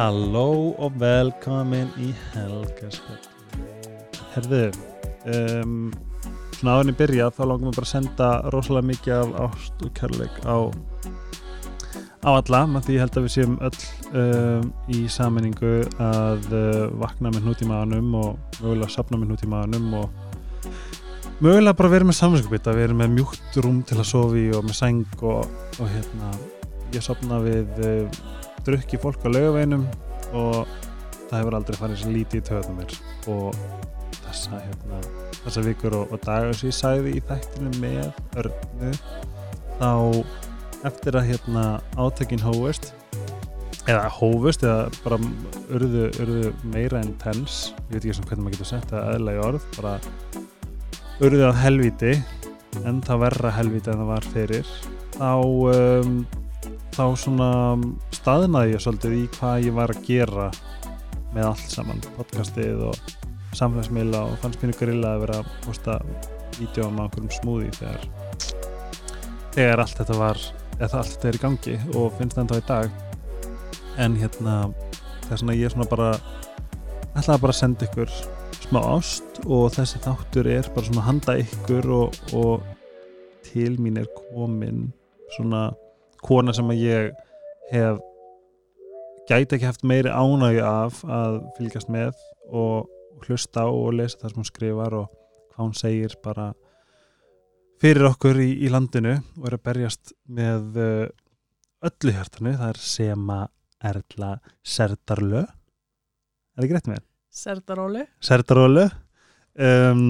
Halló og velkomin í helgaskall Herðu um, Svona áðurinn í byrja þá langum við bara að senda rosalega mikið af ást og kærleik á á alla, með því ég held að við séum öll um, í sammenningu að uh, vakna með hnút í maðanum og mögulega sapna með hnút í maðanum og mögulega bara vera með samvinskupita, vera með mjúkt rúm til að sofi og með sæng og, og hérna, ég sopna við uh, drukki fólk á laugaveinum og það hefur aldrei farið svo lítið í töðum mér. Og þessa, hérna, þessa vikur og, og dagar sem ég sæði í þættinu með örnu þá eftir að hérna átökin hófust eða hófust eða bara urðu, urðu meira en tens ég veit ekki sem hvernig maður getur sett það aðlega í orð bara urðu að helviti en það verra helviti en það var fyrir þá um, þá svona staðnaði ég svolítið í hvað ég var að gera með allt saman podcastið og samfélagsmiðla og fannst mér grilla að vera að posta vídeo á einhverjum smúði þegar þegar allt þetta var eða allt þetta er í gangi og finnst það enda á í dag. En hérna er svona ég er svona bara ætlaði bara að senda ykkur smá ást og þessi þáttur er bara svona handa ykkur og, og til mín er komin svona kona sem að ég hef gæti ekki haft meiri ánægi af að fylgjast með og hlusta og lesa það sem hún skrifar og hvað hún segir bara fyrir okkur í, í landinu og er að berjast með uh, öllu hjartanu, það er Sema Erla Serdarlö. Er það greitt með? Serdaróli Serdarólu um,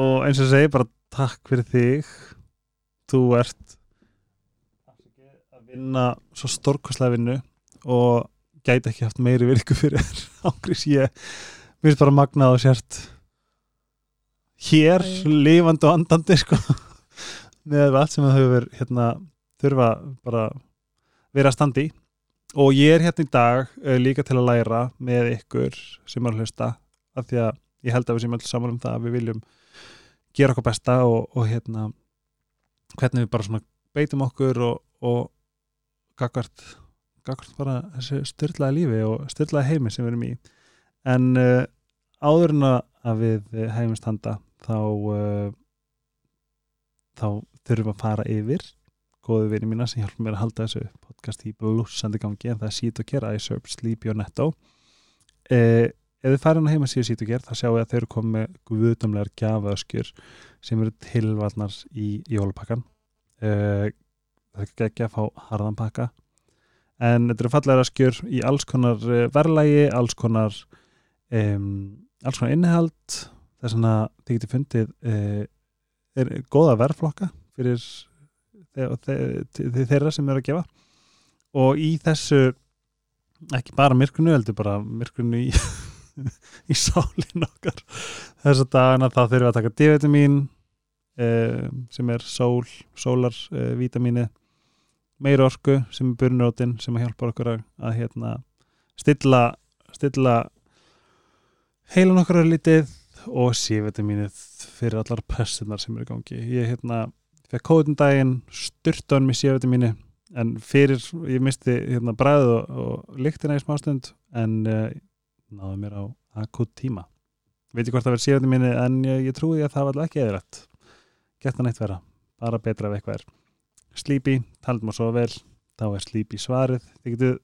og eins og segi bara takk fyrir þig. Þú ert að vinna svo stórkoslega vinnu og gæti ekki haft meiri virku fyrir ángriðs ég finnst bara magnað og sért hér, lifandi og andandi sko. Með allt sem það hefur hérna, þurfa bara vera standi og ég er hérna í dag uh, líka til að læra með ykkur sem er að hlusta af því að ég held að við sem öll saman um það að við viljum gera okkur besta og, og hérna hvernig við bara svona beitum okkur og, og gagvart gagvart bara þessu styrlaða lífi og styrlaða heimi sem við erum í. En uh, áður en að við heimist handa þá uh, þá þurfum við að fara yfir góðu vini mína sem hjálpum mér að halda þessu podcast í blúsandi gangi en það er Sít og Ger, iSerp, Sleepy og Netto. Eh, ef þið farin að heima síðu Sít og Ger þá sjáu ég að þau eru komið með guðdumlegar gjafaöskjur sem eru tilvarnar í jólapakkan eh, það er ekki að fá harðan pakka en þetta eru fallegar öskjur í alls konar eh, verðlægi, alls konar um, alls konar innihald. Það er svona, þið getið fundið eh, er góða verðflokka fyrir þe- þe- þe- þeirra sem eru að gefa. Og í þessu ekki bara myrkrunu, heldur bara myrkrunu í, í sálinn okkar. Þess að dagana þá þurfum við að taka D-vitamin eh, sem er sól, sólar eh, vítamini meir orku sem er burnurótin sem að hjálpa okkur að, að hérna, stilla stilla heilan okkar að lítið og C-vitaminið fyrir allar pressunar sem eru í gangi. Ég hérna fekk kóðun daginn, styrtaðan með C-vitamini en fyrir, ég misti hérna bræðið og, og lyktina í smástund en uh, náðu mér á akut tíma. Veit ég hvort það verið C-vitamini en ég, ég trúi að það var ekki eðrætt gett það neitt vera, bara betra ef eitthvað er Sleepy, taldum og svo vel þá er Sleepy svarið. Þið getur,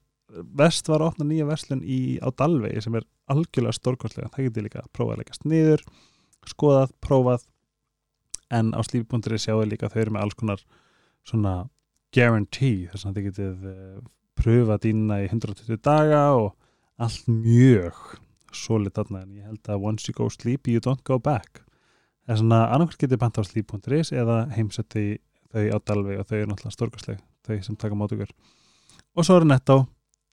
vest var að opna nýja verslun í, á Dalvegi sem er algjörlega stórkostlega, það getur líka að prófa að leggast niður skoðað, prófað en á slífi.ri sjáu líka að þau eru með alls konar svona guarantee þess að þið getið uh, pröfa dýna í 120 daga og allt mjög solid þarna en ég held að once you go sleepy you don't go back. Það er svona annarkvært getið banta á slífi.is eða heimsetti þau á Dalvi og þau eru náttúrulega stórkostleg þau sem taka mót okkur. Og svo eru nettó.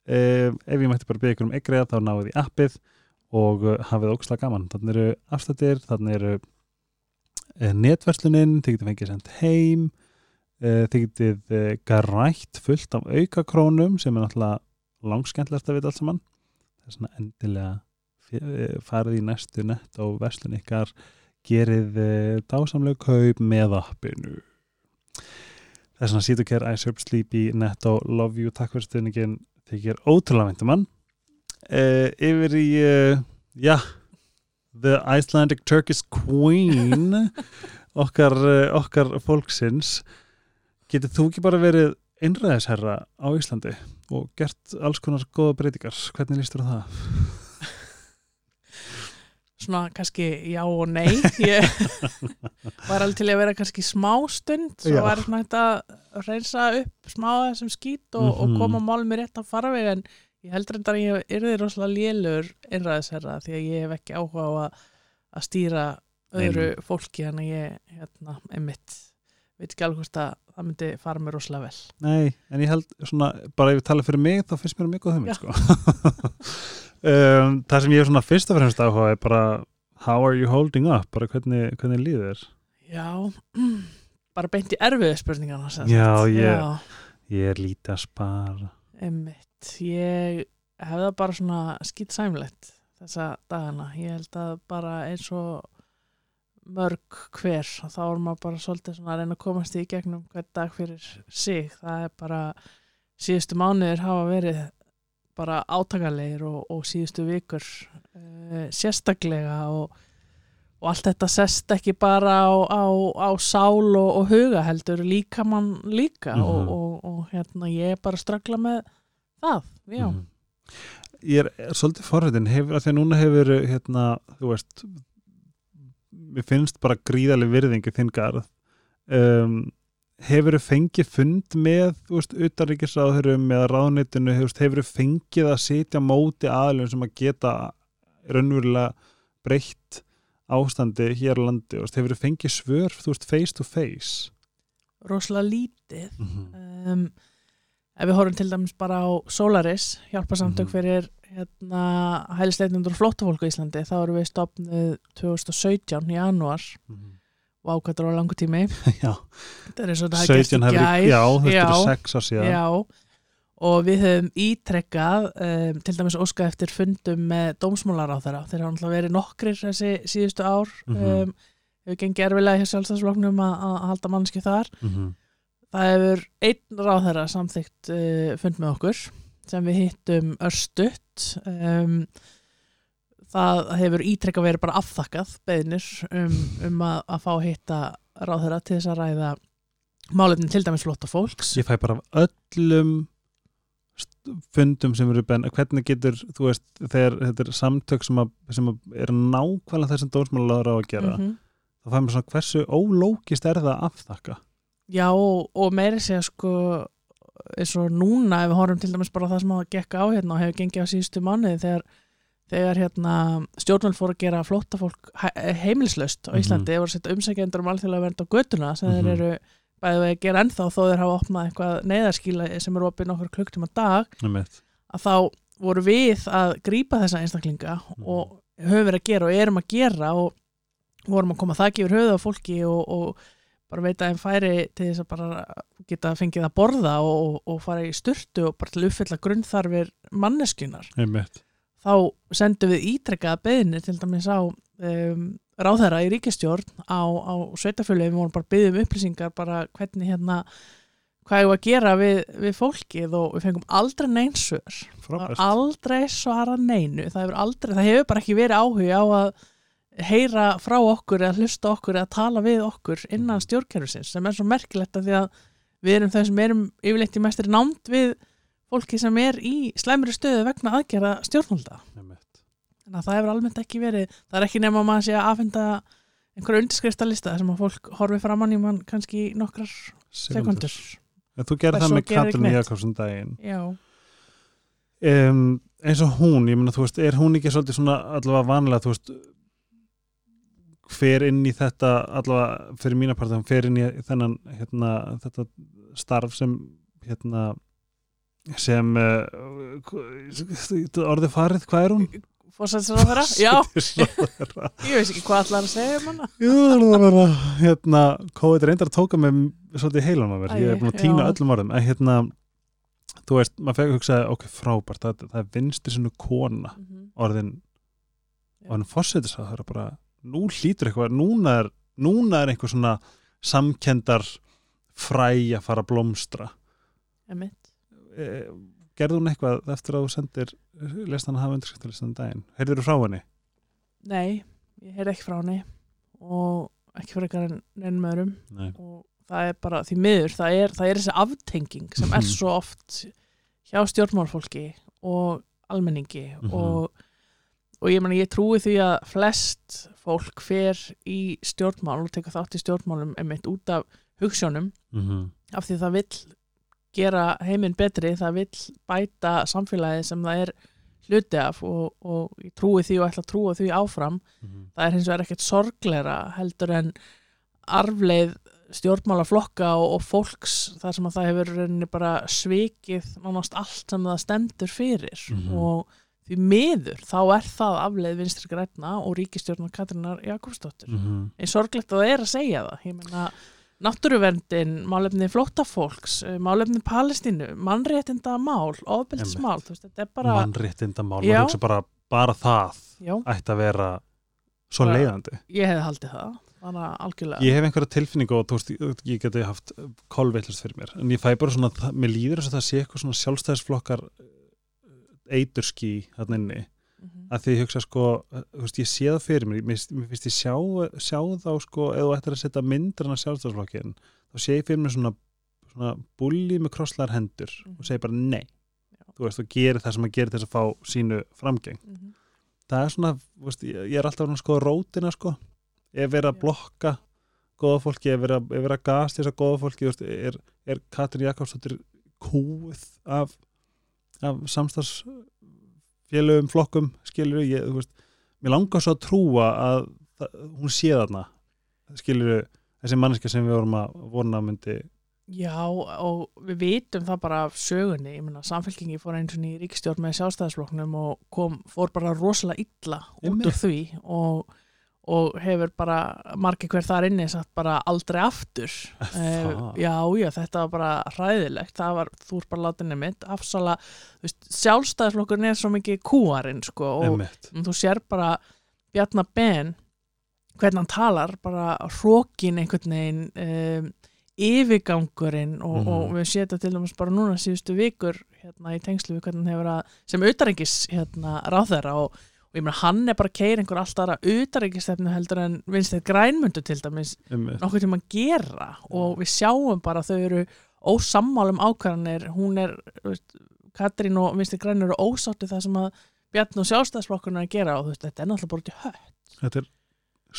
Eh, ef ég mætti bara byggja ykkur um ykkur þá náðu því appið og uh, hafið ógslag gaman. Þannig eru afstættir, þannig eru uh, netverslunin þið getið fengið sendt heim uh, þið getið uh, grætt fullt af aukakrónum sem er náttúrulega langskendlast að vita allt saman. Það er svona endilega uh, farið í næstu nett og verslun ykkar gerið dásamlega kaup með appinu það er svona Sítokær, iSerp, Sleepy, Netto, Love You takk fyrir stuðningin þykir ótrúlega væntum hann. Uh, yfir í uh, já The Icelandic Turkish Queen okkar, uh, okkar fólksins. Getur þú ekki bara verið einræðisherra á Íslandi og gert alls konar góða breytingar? Hvernig lístur það? Svona kannski já og nei ég var alveg til að vera kannski smá stund svo Já. var svona hægt að reynsa upp smá þessum skít og, Mhm. og koma mál mér rétt að farveg en ég heldur endar að ég yrði rosalega lélur einræðisherra því að ég hef ekki áhuga á að, að stýra öðru fólki en ég hérna, einmitt veit ekki alveg hvort að það myndi fara mér rosalega vel. Nei, en ég held svona, bara ef ég tala fyrir mig þá finnst mér mjög góð hugmynd sko. um, það sem ég er svona fyrst og fremst áhuga er bara how are you holding up, bara hvernig, hvernig líður já, bara beint í erfiðu spurningana sem Já, ég- ég er lítið að spara. Einmitt, ég hef það bara svona skýt sæmlegt þessa dagana, ég held að bara eins og mörg hver, þá er maður bara svolítið svona að reyna að komast í gegnum hvern dag fyrir sig, það er bara síðustu mánuðir hafa verið bara átakalegir og, og síðustu vikur uh, sérstaklega og, og allt þetta sest ekki bara á, á, á sál og, og huga heldur líka mann líka Mhm. og, og, og hérna ég er bara að ströggla með það, já Mhm. Ég er, er svolítið forrættin hefur, að því að núna hefur hérna, þú veist mér finnst bara gríðaleg virðingi þinn garð. Um, hefur fengið fund með utanríkisráðurum eða ráðnitinu, hefur fengið að sitja á móti aðlum sem að geta raunverulega breytt ástandi hér á landi, hefur fengið svör veist, face to face? Rosalega lítið. Mm -hmm. um, ef við horfum til dæmis bara á Solaris, hjálparsamtök Mhm. fyrir hérna, hælisleitundur og flóttafólk á Íslandi, þá erum við stopnuð 2017 í januar og ákvæmdur á langu tími. Já, þetta er í 17 hefur, gær. já, þetta Já. eru sex ár síðan. Já, og við höfum ítrekkað um, til dæmis óskað eftir fundum með dómsmólar á þeirra þeir hafa náttúrulega verið nokkrir þessi síðustu ár Mhm. um, hefur gengið erfilega hjá sjálfstæðsfloknum að, að halda mannski þar. Mhm. það hefur einn ráðherra samþygt uh, fund með okkur sem við hittum örstutt. Um, það hefur ítrekka verið bara afþakkað beðnir um, um að, að fá hitta ráðherra til þess að ræða málefnin til dæmis flotta fólks ég fæ bara af öllum fundum sem eru benn hvernig getur, þú veist, þegar þetta er samtök sem, að, sem að er nákvæmlega þessum dómsmálaður á að gera Mhm. þá fæ mér svona hversu ólókist er það að afþakka? Já, og, og meiri segja sko eins og núna ef við horfum til dæmis bara á það sem að gekka á hérna og hefur gengið á síðustu mánuði þegar, þegar hérna, stjórnvöld fóru að gera flóttafólk he- heimilislaust á Mhm. Íslandi mm voru að setja umsækjendur um alþjóðlega vernd á götuna sem Mhm. þeir eru bæðið við að gera ennþá þó þeir hafa opnað eitthvað neyðarskíla sem eru opið nokkur klukktum að dag Einmitt. að þá voru við að grípa þessa einstaklinga Mhm. og höfum verið að gera og erum að gera og vorum að koma þakki yfir höfuð á fólki og, og bara veita þeim færi til þess að bara geta fengið að borða og, og, og fara í sturtu og bara til uppfylla grunnþarfir manneskunar. Þá sendum við ítrekkaða beðinir til dæmis á um, ráðherra í ríkistjórn á, á sveitafjölu við vorum bara að beðið um upplýsingar bara hvernig hérna hvað ég var að gera við, við fólkið og við fengum aldrei neinsur aldrei svara neinu. Það hefur, aldrei, það hefur bara ekki verið áhuga á að heyra frá okkur eða hlusta okkur eða tala við okkur innan stjórnkerfisins sem er svo merkilegt að því að við erum þau sem erum yfirleitt í mestri námt við fólki sem er í slæmri stöðu vegna aðgerða stjórnvalda. Þannig að það hefur almennt ekki verið það er ekki nema að maður sé að afhenda einhverja undirskriftalista sem að fólk horfi framann í mann kannski nokkrar sekundur En þú Hvers það með neitt? Jakobsson daginn. Já, um, eins og hún, ég meina þú veist er hún ekki svolítið svona allavega vanlega þú veist fer inn í þetta allavega fyrir mína part hann fer inn í þennan hérna, þetta starf sem hérna sem uh, orðið farið, hvað er hún? fórsættisráðherra já, ég veist ekki hvað allar að segja um hana hérna, COVID reyndar að tóka með svolítið heilan á mér, ég er búin að týna öllum orðum, en hérna þú veist, maður fekk að hugsa, ok, frábært það, það er vinstri sinu kona orðin, Já. orðin fórsetis það er bara, nú hlýtur eitthvað núna er, núna er einhver svona samkendar fræ að fara að blómstra Einmitt. e, gerði hún eitthvað eftir að þú sendir lestan að hafa undirskiptalistan daginn heyrður þú frá henni? Nei, ég heyrði ekki frá henni og ekki frá eitthvað öðrum Nei. og það er bara því miður, það er, það er þessi aftenging sem er svo oft hjá stjórnmálfólki og almenningi Mhm. og, og ég, meni, ég trúi því að flest fólk fer í stjórnmál og tekur þátt í stjórnmálum einmitt út af hugssjónum Mm af því það vill gera heiminn betri, það vill bæta samfélagið sem það er hluti af og, og ég trúi því og ætla að trúa því áfram -hmm. það er hins vegar ekkert sorgleira heldur en arfleið stjórnmálaflokka og, og fólks þar sem að það hefur bara svikið nánast allt sem það stendur fyrir Mhm. og því miður þá er það afleið vinstri græna og ríkistjórnar Katrínar Jakobsdóttur. Mm eins sorglegt að það er að segja það. Ég meina náttúruverndin, málefni flóttafólks, eh, málefni Palestínu, mannréttinda mál, ofbeldismál, bara, mannréttindamál, Já. maður hugsa bara, bara það já, ætti að vera svo Bara- leiðandi. Ég hefði haldið það, bara algjörlega. ég hef einhverja tilfinningu og veist, ég- geti haft kolveitlust fyrir mér, en ég fæ bara svona það- mér líður þess að það sé eitthvað svona sjálfstæðisflokkar eiturski þarna inni, Mhm. að því ég hugsa sko, þú veist, ég sé það fyrir mér mér, finnst ég sjá, sjá þá sko, ef þú ættir að setja myndir hann að sjálfstæðisflokkin þá sé ég fyrir mér svona, svona bulli með krosslar hendur Mhm. og segi bara nei Já. þú veist, og gerir það sem að gerir þess að fá sínu framgeng Mhm. það er svona, þú veist, ég, er alltaf að skoða rótina sko, ef verið að Já. blokka góða fólki, ef að, ef verið að gas þess að góða fólki, þú veist, er, er Katrin Jakobsdóttir kúið af, af samstagsfélögum flokkum, skilur ég, þú veist, mér langar svo að trúa að það, hún sé þarna skilur þessi manneska sem við vorum að vona að myndi Já, og við vitum það bara af sögunni, ég meina samfélkingi fór eins og í ríkistjórn með sjálfstæðisflokknum og kom, fór bara rosalega illa út úr því og, og hefur bara margir hver þar inni satt bara aldrei aftur Það? já, já, þetta var bara hræðilegt það var, þú er bara látinni mitt afsala, þú veist, sjálfstæðisflokkurinn er svo mikið kúarinn, sko og Einmitt. þú sér bara Bjarnar Ben hvernig hann talar, bara hrókin einhvern veginn um, yfirgangurinn og, Mhm. og við séum þetta til dæmis bara núna síðustu vikur hérna í tengslu við hvernig hann hefur að sem autarengis hérna ráðherra og, og ég meina hann er bara að keira einhver alltaf aðra autarengistefnu heldur en vinst þeir grænmundu til dæmis Einmitt. nokkuð tíma að gera. Og við sjáum bara þau eru ósammálum ákvarðanir. Hún er, veist, Katrín og Vinstri Græn eru ósátti það sem að Bjarn og sjálfstæðsflokkurinn er að gera. Og veist, þetta er náttúrulega bara í hött. Þetta er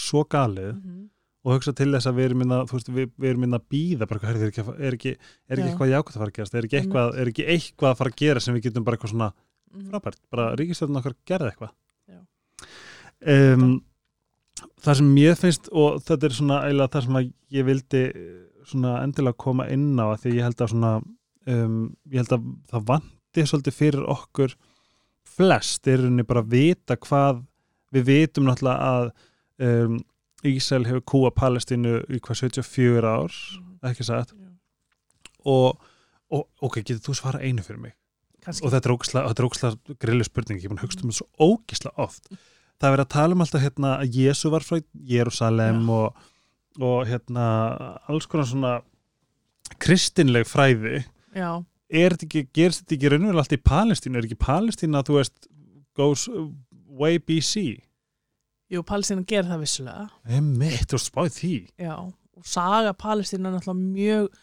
svo galið mm -hmm. og hugsa til þess að við erum minna, veist, við, við erum minna að býða bara, er ekki, er ekki, er ekki eitthvað jákvæmt að fara að gerast? Er ekki, eitthvað, er ekki eitthvað að fara að gera sem við getum bara eitthvað svona frábært, bara ríkistjórn okkar gerði eitthvað. Um, það sem ég finnst og þetta er svona eiginlega það sem ég vildi eh, svona endilega koma inn á að því ég held að svona um, ég held að það vandi svolítið fyrir okkur flest er henni bara að vita hvað við vitum náttúrulega að um, Ísrael hefur kúa Palestínu í hvað 74 ár ekki satt? Og, og ok, getur þú svara einu fyrir mig? Kannski. Og þetta er ógislega, grillu spurning, ég að hugsta um þetta svo ógislega oft það er verið að tala um alltaf hérna að Jésu var frá Jérúsalem Já. og, og hérna alls konar svona kristinleg fræði. Já, er þetta ekki, gerist þetta ekki raunverulega allt í Palestínu, er ekki Palestína þú veist, goes way BC jú, Palestína gerir það vissulega. Einmitt, þú spáði því. Já, og saga Palestína er náttúrulega mjög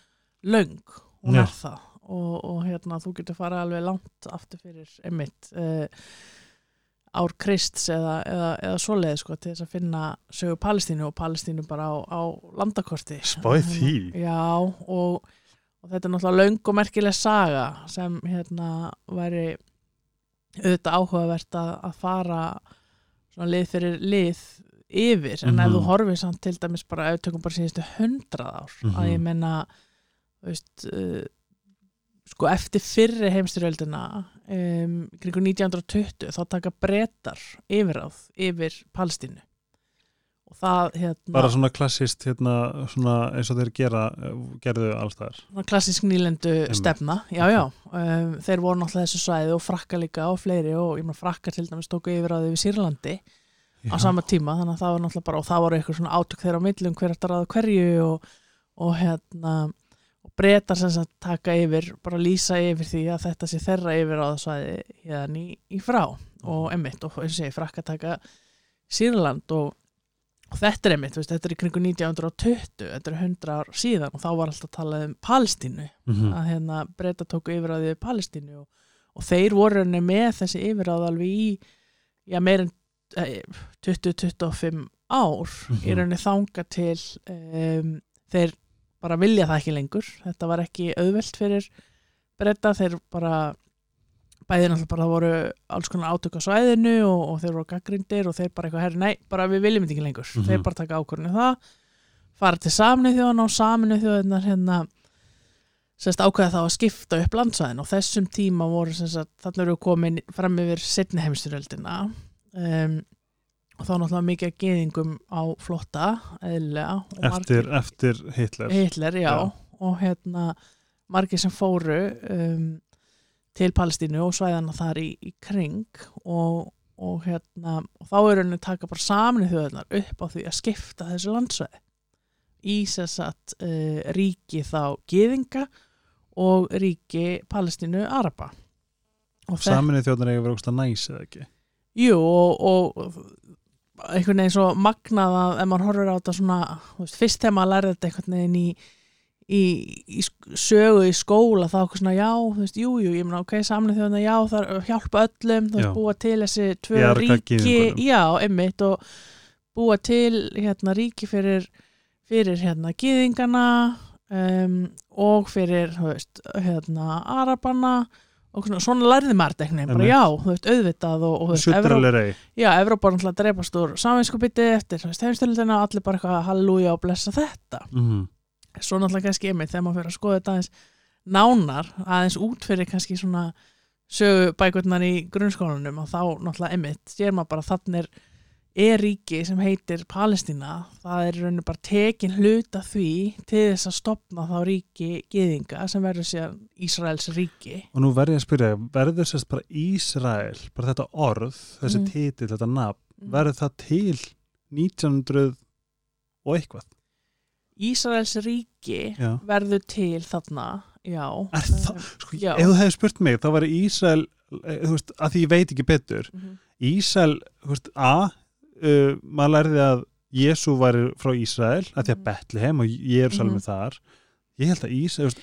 Já. er það. Og, og hérna, þú getur fara alveg langt aftur fyrir einmitt uh, ár Krists eða, eða, eða svoleið sko til þess að finna sögu Palestínu og Palestínu bara á, á landakorti Spáði því? Já, og, og þetta er náttúrulega löng og merkileg saga sem hérna væri auðvitað áhugavert að, að fara svona lið fyrir lið yfir, en ef Mhm. þú horfir samt til dæmis bara, ef tökum bara síðustu hundrað ár, Mhm. að ég menna veist uh, sko eftir fyrri heimstyrjöldina um, kringu 1920 þá taka brettar yfiráð yfir Palestínu. Og það hérna bara svona klassist hérna, svona eins og þeir gera gerðu allstaðar svona klassisk nýlendu Einmitt. stefna já, já, um, þeir voru náttúrulega þessu svæði og frakka líka og fleiri og ég meina frakka til dæmis tóku yfir að við Sýrlandi á sama tíma, þannig að það var náttúrulega bara og það voru eitthvað svona átök þeirra á millum hver eftir að hverju og, og hérna og breytar sem sagt taka yfir bara lýsa yfir því að þetta sé þeirra yfir á það svæði hérna í, í frá og emmitt og eins og segi frakka taka Sýrland og, og þetta er emmitt, þetta er í kringu 1920 þetta er 100 ár síðan og þá var alltaf talað um Palestínu Mhm. að hérna breyta tóku yfir á því Palestínu og, og þeir voru henni með þessi yfiráð alveg í já, meir en eh, 20-25 ár Mhm. í rauninni þanga til um, þeir bara vilja það ekki lengur. Þetta var ekki auðvelt fyrir breyta, þeir bara bæði náttúrulega bara voru alls konar átök á svæðinu og, og þeir voru gaggrindir og þeir bara eitthvað herri, nei, bara við viljum þetta ekki lengur. Mhm. þeir bara taka ákvörðinu það fara til saminu þjóðan og saminu þjóðan hérna sérst ákveða þá að skipta upp landsvæðin. Og þessum tíma voru sérst að þarna eru komin fram yfir setni heimstyröldina um, og þá náttúrulega mikið af geðingum á flotta eðlilega og eftir, eftir Hitler. Hitler, já, Já. og hérna margir sem fóru um, til Palestínu og svæðana þar í, í kring. Og, og hérna og þá er henni taka bara saminu þjóðarnar upp á því að skipta þessu landsvæði. Í að uh, ríki þá geðinga og ríki Palestínu Araba. Saminuð þjóðnar eiga verið ógst að næs eða ekki? Jú og, og einhvern veginn svo magnað að ef maður horfir á þetta svona veist, fyrst þegar maður lærði þetta einhvern veginn í, í, í sögu í skóla þá okkur svona já, þú veist, jú, jú, ég meina ok, samlega þjóðna, já, það er að hjálpa öllum þú veist, Já. búa til þessi tvö Bjarga ríki. já, einmitt og búa til hérna ríki fyrir fyrir hérna gyðingana um, og fyrir, þú veist, hérna arabana og svona, svona lærði maður þetta einhvern veginn, bara já, þú veist, auðvitað og, og þú veist, Evrópa er náttúrulega dreipast úr saminskupiti eftir heimstöldina og allir bara eitthvað halleluja og blessa þetta. mm Svo náttúrulega kannski einmitt þegar maður fyrir að skoða þetta aðeins nánar, aðeins út fyrir kannski svona sögubækurnar í grunnskólanum og þá náttúrulega einmitt sér maður bara þannig er, ríki sem heitir Palestína, það er rauninu bara tekin hluta því til þess að stopna þá ríki geðinga sem verður síðan Ísraels ríki. og nú verð ég að spyrja, verður sérst bara Ísrael, bara þetta orð þessi Mhm. titill, þetta nafn, verður það til 1900 og eitthvað Ísraels ríki Já. verður til þarna, já. Er það- sko, Já. ef þú hefði spurt mig, þá var Ísrael eh, þú veist, að því ég veit ekki betur Mhm. Ísrael, þú veist, a uh, maður lærði að Jésu væri frá Ísrael, að því að Mhm. Betlehem og Jérúsalem Mhm. er þar ég held að Ísrael,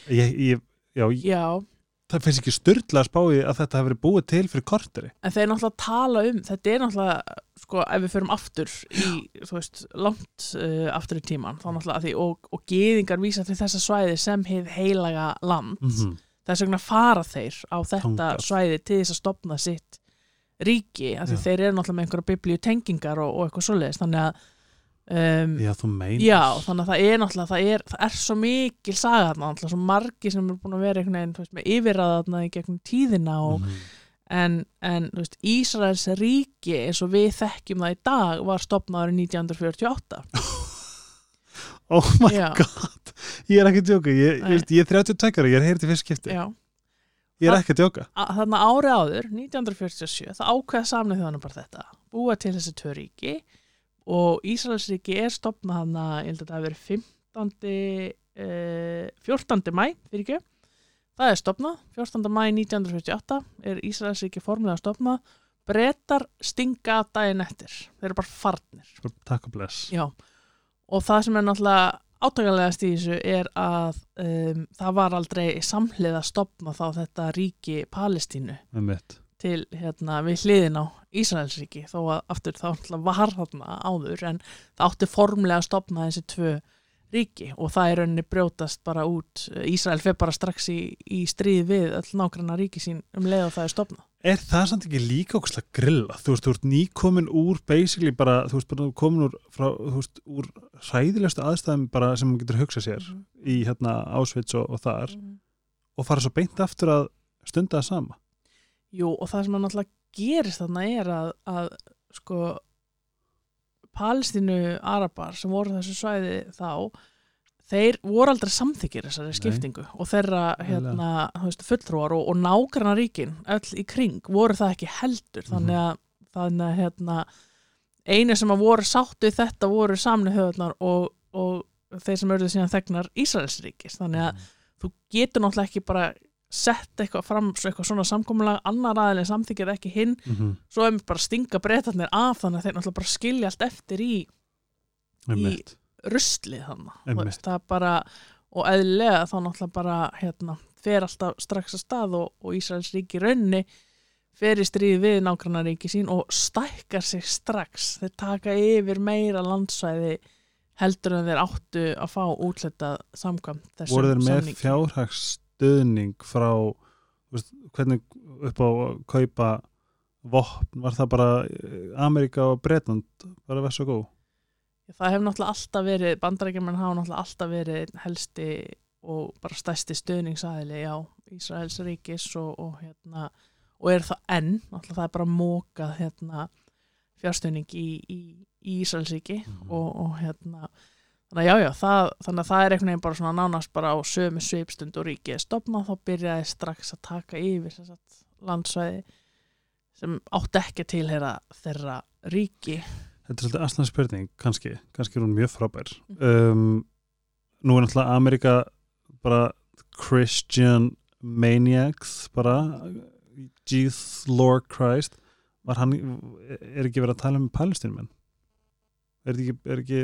já, Já, það finnst ekki styrla að spáði að þetta verið búið til fyrir korteri en þeir náttúrulega tala um, þetta er náttúrulega, sko, ef við förum aftur í, þú veist, langt uh, aftur í tíman, þá náttúrulega að því, og, og geðingar vísa til þessa svæði sem hefð heilaga land, -hmm. þess vegna fara þeir á þetta Þangað. svæði til þess að stopna sitt ríki, af því Já. þeir eru náttúrulega með einhverja biblíu tengingar og, og eitthvað svoleiðis, þannig að um, Já, Já, þannig að það er náttúrulega, það er, það er svo mikil saga náttúrulega svo margi sem er búin að vera einhvern veginn, yfirraðarna í gegnum tíðina og, Mhm. en, en, veist, Ísraels ríki eins og við þekkjum það í dag var stopnaður 1948. Oh my Já. god, ég er ekki að djóka ég, ég, ég er 32 ára, ég er heyrði fyrst skipti Já, ég er ekki að djóka A- þarna ári áður, 1947, það ákveða samnið þjóðanum bara þetta, búa til þessi tvö ríki og Ísraels ríki er stopnað þarna, ég held að það verið 15. Eh, 14. mæ, fyrir ekki, það er stopnað, 14. mæ 1948 er Ísraels ríki formulega stopnað, brettar stinga daginn eftir, þeir eru bara farnir. Takk og bless Já, og það sem er náttúrulega átakalegast í þessu er að um, það var aldrei samhlið að stopna þá þetta ríki Palestínu til hérna við hliðin á Ísraelsríki þó að aftur þá var þarna áður en það átti formlega að stopna þessi tvö ríki og það er rauninni brjótast bara út. Ísrael fer bara strax í, í stríð við öll nákvæmna ríki sín um leið og það er stopna Er það samt ekki líka okkur grilla? Þú veist, þú ert nýkomin úr basically bara, þú veist, bara komin úr frá, þú veist, úr hræðilegustu aðstæðum bara sem maður getur hugsað sér í hérna Ásvits og, og þar og fara svo beint aftur að stunda það sama? Jú, og það sem að náttúrulega gerist þarna er að, að sko Palestínu Arabar sem voru þessu svæði þá þeir voru aldrei samþykir þessari Nei. skiptingu og þeirra hérna, veist, fulltrúar og, og nágranna ríkin öll í kring voru það ekki heldur Mhm. þannig að, þannig að hérna, einu sem að voru sáttu þetta voru samni höfðnar og, og þeir sem örðu síðan þegnar Ísraelsríkis þannig að þú getur náttúrulega ekki bara sett eitthvað fram svo eitthvað svona samkomulega annar aðeins samþykir ekki hinn mhm, svo er mér bara stinga breytarnir af þannig að þeir náttúrulega bara skilja allt eftir í einmitt. ruslið þannig Einmitt. veist, það er bara og eðlilega þá náttúrulega bara hérna, fer alltaf strax að stað og, og Ísraels ríki raunni fer í stríð við nágrannaríki sín og stækkar sig strax þeir taka yfir meira landsvæði heldur en þeir áttu að fá útlitað samkvæmt voru þeir með samningi. Fjárhagsstuðning frá veist, hvernig upp á að kaupa vopn, var það bara eh, Amerika og Bretland bara verð svo góð? Það hefur náttúrulega alltaf verið bandarækjumenn hafa náttúrulega alltaf verið helsti og bara stærsti stöðningsæðili á Ísraels ríkis og, og hérna og er það enn, náttúrulega það er bara mókað hérna fjárstöðning í, í, í Ísraelsríki Mhm. og, og hérna þannig að já, já, það, þannig að það er einhvern veginn bara svona nánast bara á sömu sveipstund og ríkið er stopnað, þá byrjaði strax að taka yfir þess að landsvæði sem átti ekki tilheyra þeirra ríki Þetta er svolítið aðslan spurning, kannski, kannski er hún mjög frábær. Mhm. Um, nú er náttúrulega Amerika bara Christian maniacs, bara Jesus Lord Christ, var hann, er ekki verið að tala um palestinumenn? Er þetta ekki, er ekki,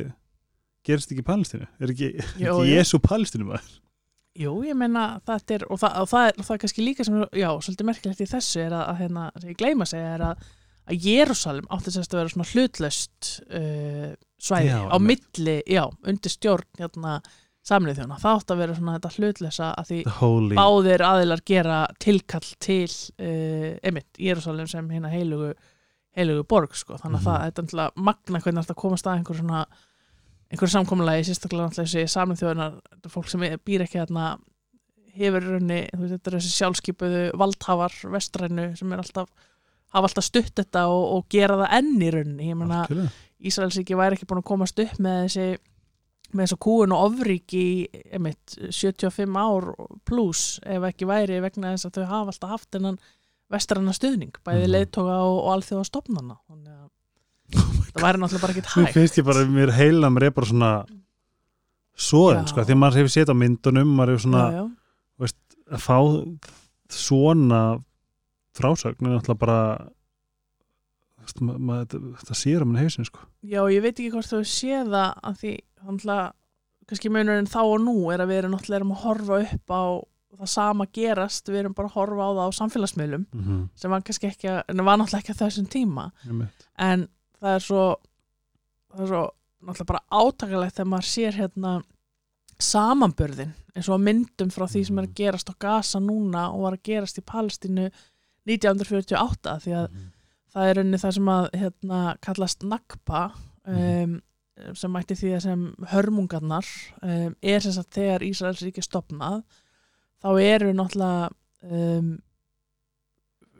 gerist ekki í Palestínu? Er ekki, ekki jú. Jésu palestinumæður? Jú, ég meina þetta er og það, og það, er, og það er kannski líka sem já, svolítið merkilegt í þessu er að, að hérna, sem ég gleyma að segja er að, að Jérúsalem átti sérst að vera svona hlutlaust uh, svæði Já, á milli, já, undir stjórn hérna, samlið þjóna, það átti að vera svona þetta hlutlösa að því báðir aðilar gera tilkall til uh, emitt, Jérúsalem sem hérna heilugu, heilugu borg sko, þannig að Mhm. það er magna hvernig þetta komast að einhver svona einhver samkomulagi, sérstaklega náttúrulega samlið þjóðunar, fólk sem býr ekki þarna hefur veist, þetta er þessi sjálfskipuðu valdhafar vestrænu sem er alltaf hafa alltaf stutt þetta og, og gera það enn í rauninni, ég meina Algjörlega. Ísraelsríki væri ekki búin að komast upp með þessi með þessu kúun og ofríki einmitt, 75 ár pluss ef ekki væri vegna þess að þau hafa alltaf haft hennan vestræna stuðning, bæði Mhm. leiðtoga og, og alþjóða stofnana þannig að það væri náttúrulega bara Mér hægt finnst ég bara, mér heila mér er bara svona svoðin, sko, því að maður hefur séð á myndunum, maður hefur svona já, já. að fá svona frásögn er náttúrulega bara veist, þetta sér um henni hausin sko. já, ég veit ekki hvort þú sé það að því náttúrulega kannski munurinn þá og nú er að við erum náttúrulega erum að horfa upp á það sama gerast, við erum bara að horfa á það á samfélagsmiðlum mm -hmm. sem var kannski ekki að, en var náttúrulega ekki að þessum tíma en það er svo það er svo náttúrulega bara átakalegt þegar maður sér hérna samanbörðin eins og myndum frá því sem er að gerast á Gaza núna og var að gerast í Palestínu 1948 því að það er unni það sem að hérna, kallast Nakba um, sem mætti því að sem hörmungarnar um, er sem sagt þegar Ísraels ríki stopnað þá eru náttúrulega um,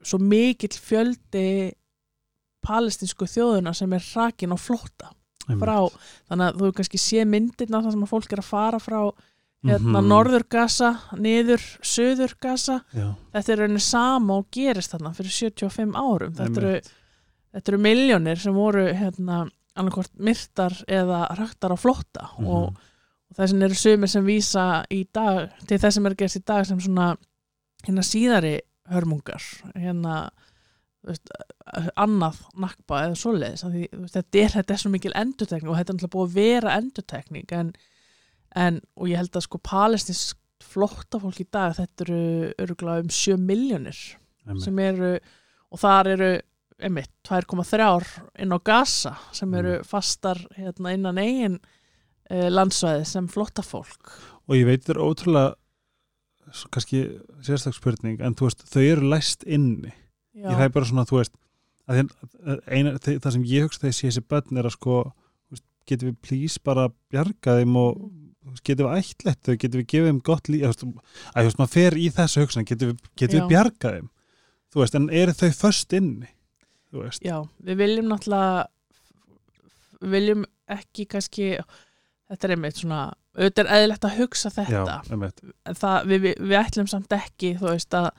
svo mikill fjöldi palestinsku þjóðuna sem er hrakin á flótta frá, þannig að þú kannski sé myndirna þar sem að fólk er að fara frá hérna Mhm. norður Gaza niður söður Gaza. Já, þetta er rauninni sama og gerist þarna fyrir 75 árum. Þetta eru, þetta eru miljónir sem voru hérna annarkvort myrtar eða raktar á flótta Mhm. og, og þessin eru sumir sem vísa í dag til þess sem er gerst í dag sem svona hérna síðari hörmungar hérna veist, annað nakba eða svoleiðis því, veist, þetta, er, þetta er svo mikil endurtekning og þetta er náttúrulega búið að vera endurtekning en, en og ég held að sko palestinsk flóttafólk í dag þetta eru örgulega um 7 miljónir sem eru og þar eru einmitt 2,3 inn á Gaza sem eru fastar hérna, innan eigin uh, landsvæði sem flottafólk og ég veit þetta er ótrúlega kannski sérstak spurning en þú veist, þau eru læst inni Já, ég það er bara svona, þú veist að þið, eina, það það sem ég hugsa þegar ég sé þessi börn er að sko getum við please bara bjarga þeim og veist, getum við ætlætt þau, getum við gefið þeim gott líf að þú veist, maður fer í þessu hugsan getum við, getum við Já. bjarga þeim þú veist, en eru þau först inni þú veist, já, við viljum náttúrulega við viljum ekki kannski þetta er einmitt svona auðvitað er eðlilegt að hugsa já, þetta. einmitt. En það, við, við, við ætlum samt ekki þú veist að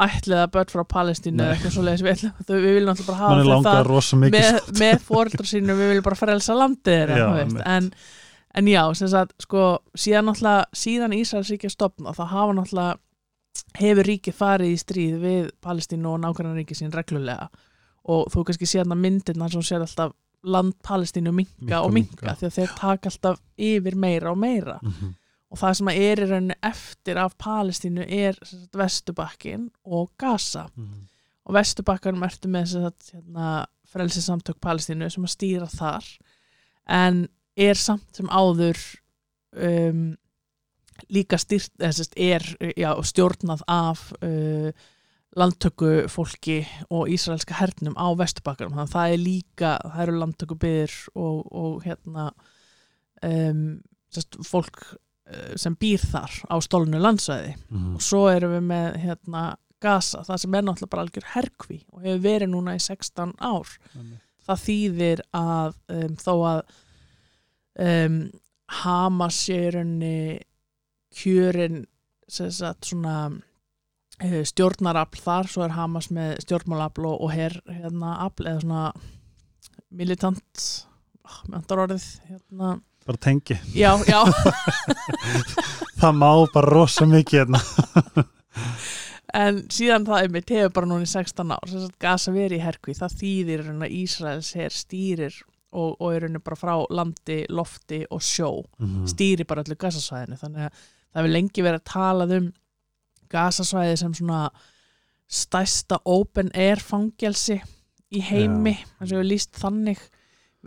ætliða börn frá Palestínu eða eitthvað svoleiðis, við, við viljum náttúrulega bara hafa þar rosa mikið með, með fóreldra sínum við viljum bara frelsa landið en, en já, sem sagt, sko síðan síðan Ísraels ríkja stopna þá hafa náttúrulega hefur ríkið farið í stríð við Palestínu og nákvæmna ríkið sín reglulega. Og þú kannski séðan að myndirna sem sér alltaf land Palestínu Minnka og minnka. því að þeir taka alltaf yfir meira og meira. Mhm. Og það sem er í rauninu eftir af Palestínu er sagt, Vestubakkin og Gaza. Mhm. og Vestubakkanum ertu með sagt, hérna, frelsisamtök Palestínu sem að stýra þar. En er samt sem áður um, líka stýrt eða, sest, er já, stjórnað af uh, landtöku fólki og ísraelska hernum á Vestubakkanum þannig að það er líka, það eru landtöku byggir og, og hérna um, sest, fólk sem býr þar á stólnu landsvæði. Mhm. og svo erum við með hérna Gaza, það sem er náttúrulega bara algjör herkvi og hefur verið núna í 16 ár. Það þýðir að um, þó að um, Hamas sé í rauninni kjörin sagt svona uh, stjórnarafl þar, svo er Hamas með stjórnmálafl og, og her hérna afl eða svona militant oh, með andar orðið hérna, bara tengi. Já, já. Það má bara rosa mikið hérna. en síðan það einmitt hefur bara núna í 16 ár sem sagt Gaza verið í herkvi það þýðir að Ísraels her stýrir og, og er bara frá landi, lofti og sjó Mhm. stýri bara öllu gasasvæðinu. Þannig að það hefur lengi verið að talað um gasasvæði sem svona stærsta open air fangelsi í heimi þess að við líst þannig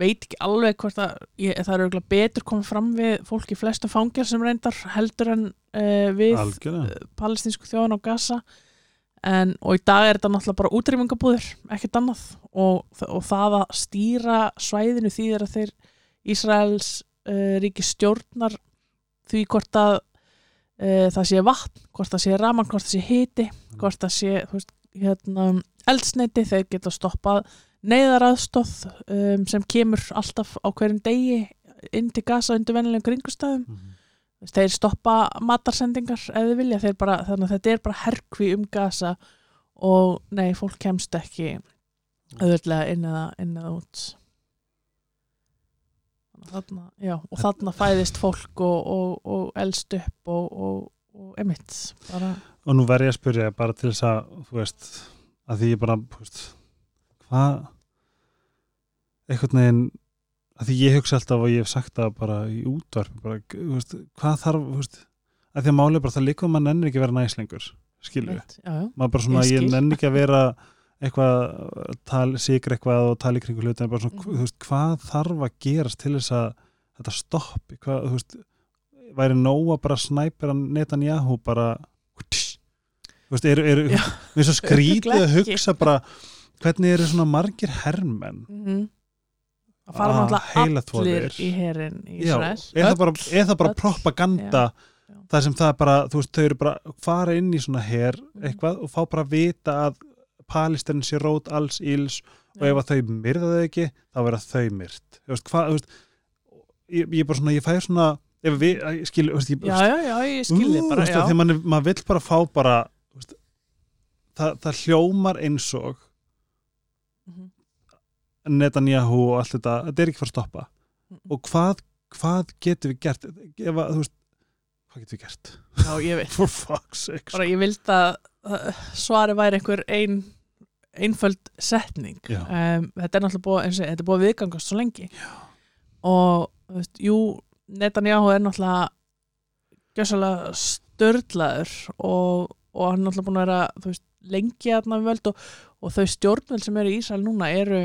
veit ekki alveg hvort að ég, það eru betur komið fram við fólk í flestum fangelsum reyndar heldur en uh, við algjörlega. palestinsku þjóðan á Gaza. En, og í dag er þetta náttúrulega bara útrýmingabúður, ekkert annað. Og, og það að stýra svæðinu þýðir að þeir Ísraels uh, ríki stjórnar því hvort að uh, það sé vatn, hvort það sé raman hvort það sé hiti, hvort það sé veist, hérna, eldsneiti þeir geta stoppað neyðaraðstóð um, sem kemur alltaf á hverjum degi inn til Gaza undir vennilegum kringustæðum Mhm. Þú veist, þeir stoppa matarsendingar ef þið vilja, bara, þannig að þetta er bara herkvi um gasa og nei, fólk kemst ekki auðvitað inn eða, inn eða út. Þarna, já, og þarna fæðist fólk og, og, og elst upp og, og, og emitt bara, og nú verð ég að spyrja bara til þess að þú veist, að því ég bara þú veist, hvað einhvern veginn að því ég hugsa alltaf og ég hef sagt það bara í útvarp bara, veist, hvað þarf veist, að því að málið er bara það líka maður nennir ekki að vera næslingur já, maður bara svona Ég ég, nenni ekki að vera eitthvað tal, sigur eitthvað og tala í kringu hlutin bara svona, þú veist, hvað þarf að gerast til þess að þetta stoppi? Hvað, þú veist, væri nóg að bara snæpir að Netanyahu bara þú veist, eru Já. við svo skrítið að hugsa bara hvernig eru svona margir hermenn mm að fara Ah, náttúrulega allir í herin í Já, Ísrael. er það bara, er það bara propaganda Já, já. þar sem það er bara, þú veist, þau eru bara fara inn í svona her eitthvað og fá bara að vita að Palestin sé rót alls íls og ef að þau myrða þau ekki þá verða þau myrt. Þú veist, hvað, þú veist ég, ég bara svona, ég fæ svona ef við, skil, þú veist, ég, já, já, já, ég skilði bara, já. þegar maður, maður vill bara fá bara það, það hljómar eins og Mhm. Netanyahu og allt þetta þetta er ekki fara að stoppa. Mhm. og hvað, hvað getum við gert? Ef að, þú veist, hvað getum við gert? Já, ég veit. For fuck's sake sko. bara ég vildi að svari væri einhver ein, einföld setning. Um, þetta er náttúrulega búið, þetta er búið viðgangast svo lengi. Já. og þú veist, jú, Netanyahu er náttúrulega gjössalega störlaður og, og hann er náttúrulega búin að vera veist, lengi aðna við völd og, og þau stjórnvöld sem eru í Ísrael núna eru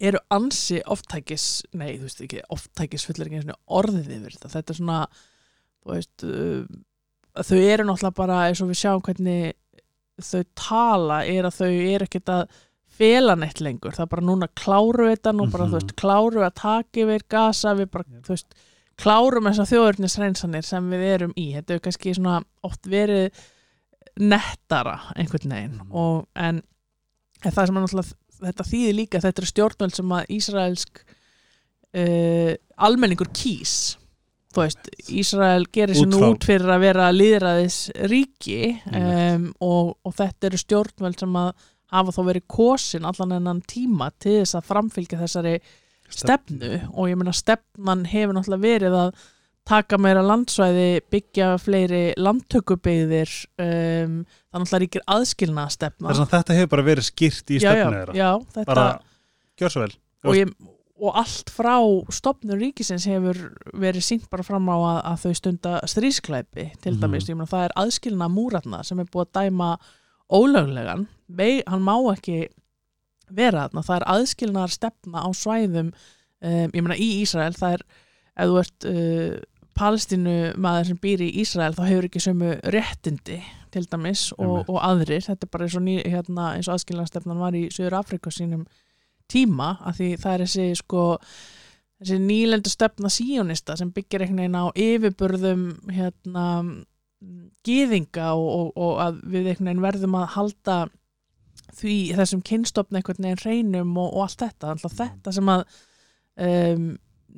eru ansi oftækis nei, þú veist ekki, oftækis fullir ekki orðið yfir þetta, þetta er svona þú veist uh, að þau eru náttúrulega bara eins og við sjáum hvernig þau tala er að þau eru ekkert að fela neitt lengur, það er bara núna kláru þetta nú bara, Mhm. þú veist, kláru að taka yfir gasa, við bara, Yep. þú veist klárum þessar þjóðurnisreinsanir sem við erum í, þetta er kannski svona oft verið nettara einhvern veginn Mhm. og, en, en það sem er náttúrulega þetta þýðir líka, þetta eru stjórnvöld sem að Ísraelsk uh, almenningur kýs. Þú veist, Ísrael gerir sér nú út fyrir að vera líðræðis ríki um, og, og þetta eru stjórnvöld sem að hafa þó verið kosin allan ennan tíma til þess að framfylgja þessari stefnu. Og ég meina stefnan hefur náttúrulega verið að taka meira landsvæði, byggja fleiri landtökubyggðir um, það náttúrulega ríkir aðskilna stefna Þess að þetta hefur bara verið skýrt í stefnu þeirra. já, þetta bara, gjör svo vel. Og, ég, og allt frá stopnur ríkisins hefur verið sínt bara fram á að, að þau stunda strísklæpi til Mhm. dæmis, ég meina það er aðskilna múratna sem er búið að dæma ólöglegan, Vei, hann má ekki vera þarna, það er aðskilnaðar stefna á svæðum um, ég meina í Ísrael, það er ef þú ert uh, palestínu maður sem býr í Ísrael þá hefur ekki sömu réttindi til dæmis og, og aðrir, þetta er bara eins og, ný, hérna, eins og aðskilnaðarstefnan var í Suður Afrika sínum tíma að því það er þessi sko þessi nýlendu stefna síjónista sem byggir einhvern veginn á yfirburðum hérna gýðinga og, og, og að við einhvern veginn verðum að halda því þessum kynstofn einhvern veginn hreinum og, og allt þetta. Alltaf þetta sem að um,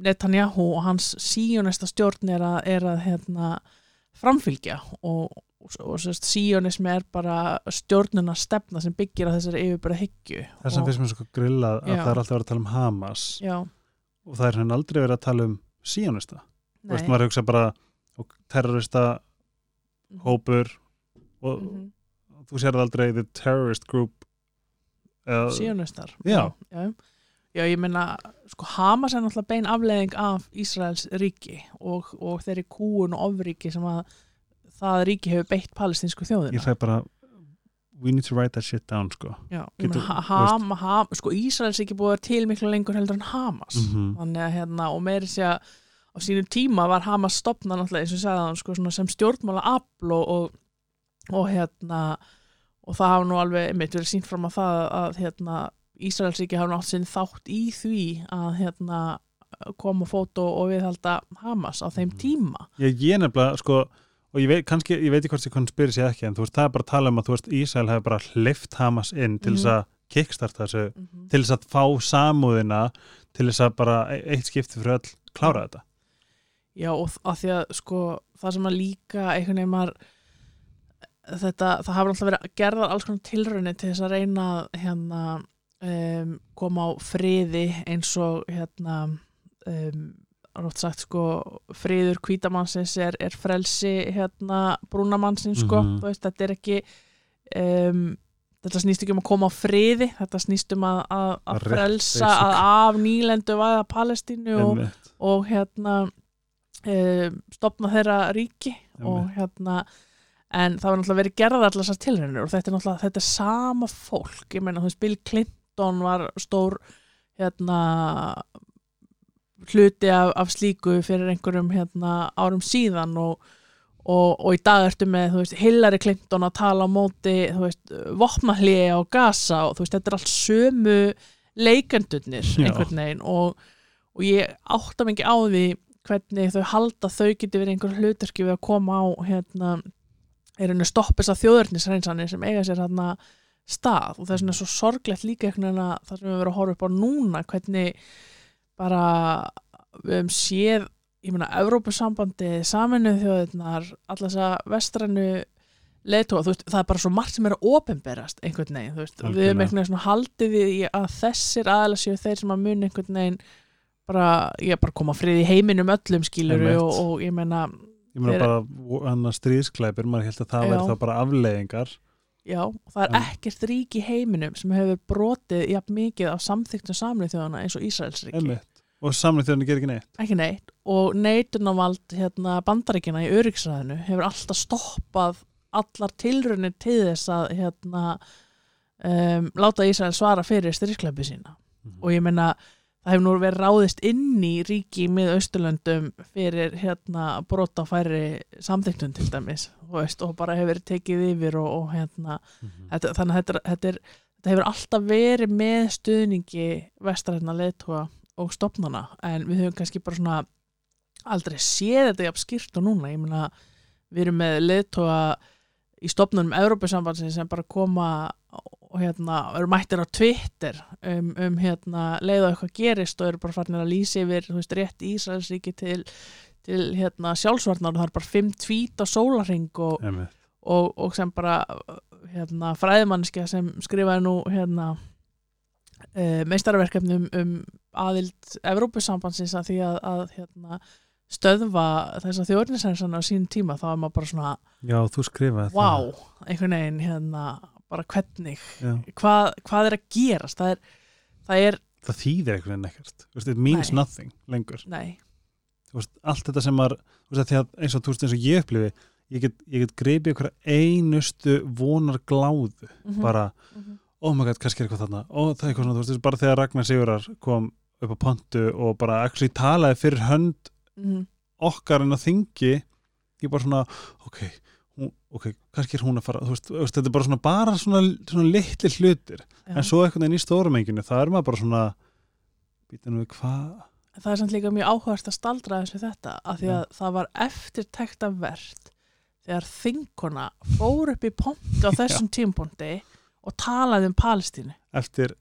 Netanyahu og hans síjónista stjórn er að, er að hérna, framfylgja og, og, og síjónismi er bara stjórnuna stefna sem byggir á þessari yfirbara hyggju þess að Og- finnst mér svo grillað að Já. það er alltaf verið að tala um Hamas Já, og það er henni aldrei verið að tala um síjónista þú veist, nei maður hugsa bara og terrorista Mhm. hópur og Mhm. þú sér aldrei the terrorist group eða, síjónistar Já. já, já, ég meina sko Hamas er náttúrulega bein afleðing af Ísraels ríki og, og þeirri kúun og ofríki sem að það ríki hefur beitt palestinsku þjóðina. Ég fæ bara we need to write that shit down sko. Já, Getur- meina, ha, ham, sko Ísraels ríki búið að vera til miklu lengur heldur en Hamas. Mhm. þannig að hérna og meiri sé að á sínum tíma var Hamas stopnað náttúrulega eins og hann sko, sem stjórnmála afl og, og, og hérna og það hafa nú alveg einmitt verið sínt fram að það að hérna Ísraelsríki hafa nátt sinn þátt í því að hérna koma fótó og viðhalda Hamas á þeim Mhm. tíma ég, ég nefnilega sko og ég veit, kannski, ég veit ekki hvort ég konn spyrir sér ekki en þú veist, það er bara að tala um að veist, Ísrael hefur bara hlift Hamas inn til þess Mhm. að kickstarta þessu, mm -hmm. til þess að fá samúðina til þess að bara e- eitt skipti fyrir öll klára þetta Já og að því að sko það sem að líka einhvern veginn maður þetta, það hafa alltaf verið gerðar alls konar tilraunir til þess að reyna hérna um, koma á friði eins og hérna um, rátt sagt sko friður kvítamannsins er, er frelsi hérna brúnamannsins sko Mhm. þú veist, þetta er ekki um, þetta snýst ekki um að koma á friði þetta snýst um að, að, að frelsa basic. að af nýlendu væða Palestínu og, og hérna um, stopna þeirra ríki og Einmitt. hérna en það var náttúrulega verið gerða allar þessar tilraunir og þetta er náttúrulega þetta er sama fólk ég meina þú veist Bill Clinton var stór hérna hluti af, af slíku fyrir einhverjum hérna árum síðan og, og, og í dag ertu með veist, Hillary Clinton að tala á móti vopnahliði á Gaza og veist, þetta er allt sömu leikendurnir Já. einhvern veginn og, og ég átta mikið á því hvernig þau halda þau geti verið einhver hluturki við að koma á hérna, er henni stoppis að þjóðurnisreinsanir sem eiga sér hérna stað og það er svona svo sorglegt líka einhvern veginn að það sem við verðum að horfa upp á núna hvernig bara við höfum séð ég meina Evrópusambandi, saminuð þjóðirnar allar þessa vestrænu leiðtóa, þú veist, það er bara svo margt sem er að ofinberast einhvern veginn, þú veist, við höfum Algjörlega. einhvern veginn svona haldið við í að þessir aðalega séu þeir sem að mun einhvern veginn bara, ég bara koma frið í heiminum öllum skilur og, og ég meina ég meina bara hann að stríðsklæpir, maður held að það væri þá bara afleiðingar já, og það er ekkert rík í heiminum sem hefur brotið jafn mikið af samþyktum samlið þjóðana eins og Ísraelsríki. Einmitt. og samlið þjóðinni gerir ekki neitt. Ekki neitt. Og neitunavald hérna, bandaríkina í öryggsræðinu hefur alltaf stoppað allar tilrunir til þess að hérna, um, láta Ísrael svara fyrir styrkleipi sína. Mhm. og ég meina það hefur nú verið ráðist inn í ríki með Austurlöndum fyrir hérna brota færi samþyktun til dæmis veist, og bara hefur tekið yfir og, og hérna Mhm. þetta, þannig að þetta, þetta, er, þetta hefur alltaf verið með stuðningi vestarætna leiðtóa og stopnana en við höfum kannski bara svona aldrei séð þetta jafn skýrt og núna ég meina við erum með leiðtóa í stopnunum Evrópusambansin sem bara koma og hérna eru mættir á Twitter um, um hérna leið og eitthvað gerist og eru bara farnir að lýsa yfir þú veist rétt Ísraelsríki til, til hérna sjálfsvarnar og það er bara fimm tvít á sólarring og, og, og sem bara hérna, fræðimannskja sem skrifaði nú hérna, uh, meistarverkefnum um aðild Evrópusambansins að því að, að hérna, stöðva þessa þjóðurnisensana á sínum tíma þá er maður bara svona, Já, þú skrifaði wow einhvern veginn, hérna, bara hvernig hvað, hvað er að gerast? Það er, það er, Það þýðir einhvern veginn ekkert. Veist, It means Nei. nothing lengur. Veist, Allt þetta sem veist, að eins og, eins og ég upplifi ég get, ég get greipið ykkur einustu vonar gláðu. Mhm, bara, mhm. oh my god, kannski er eitthvað þarna. Og það er eitthvað svona, þú veist, bara þegar Ragnar Sigurar kom upp á pontu og bara actually talaði fyrir hönd Mhm. okkar en að þingi ég bara svona, ok, hún, ok kannski er hún að fara, veist, þetta er bara svona bara svona, svona litli hlutir. Já. en svo einhvern veginn í stórumenginu, það er maður bara svona býta nú við hvað? Það er samt líka mjög áhugast að staldra þessu þetta af því að það var eftirtekta verð þegar þinguna fór upp í pontu á þessum tímponti og talaði um Palestínu. Eftir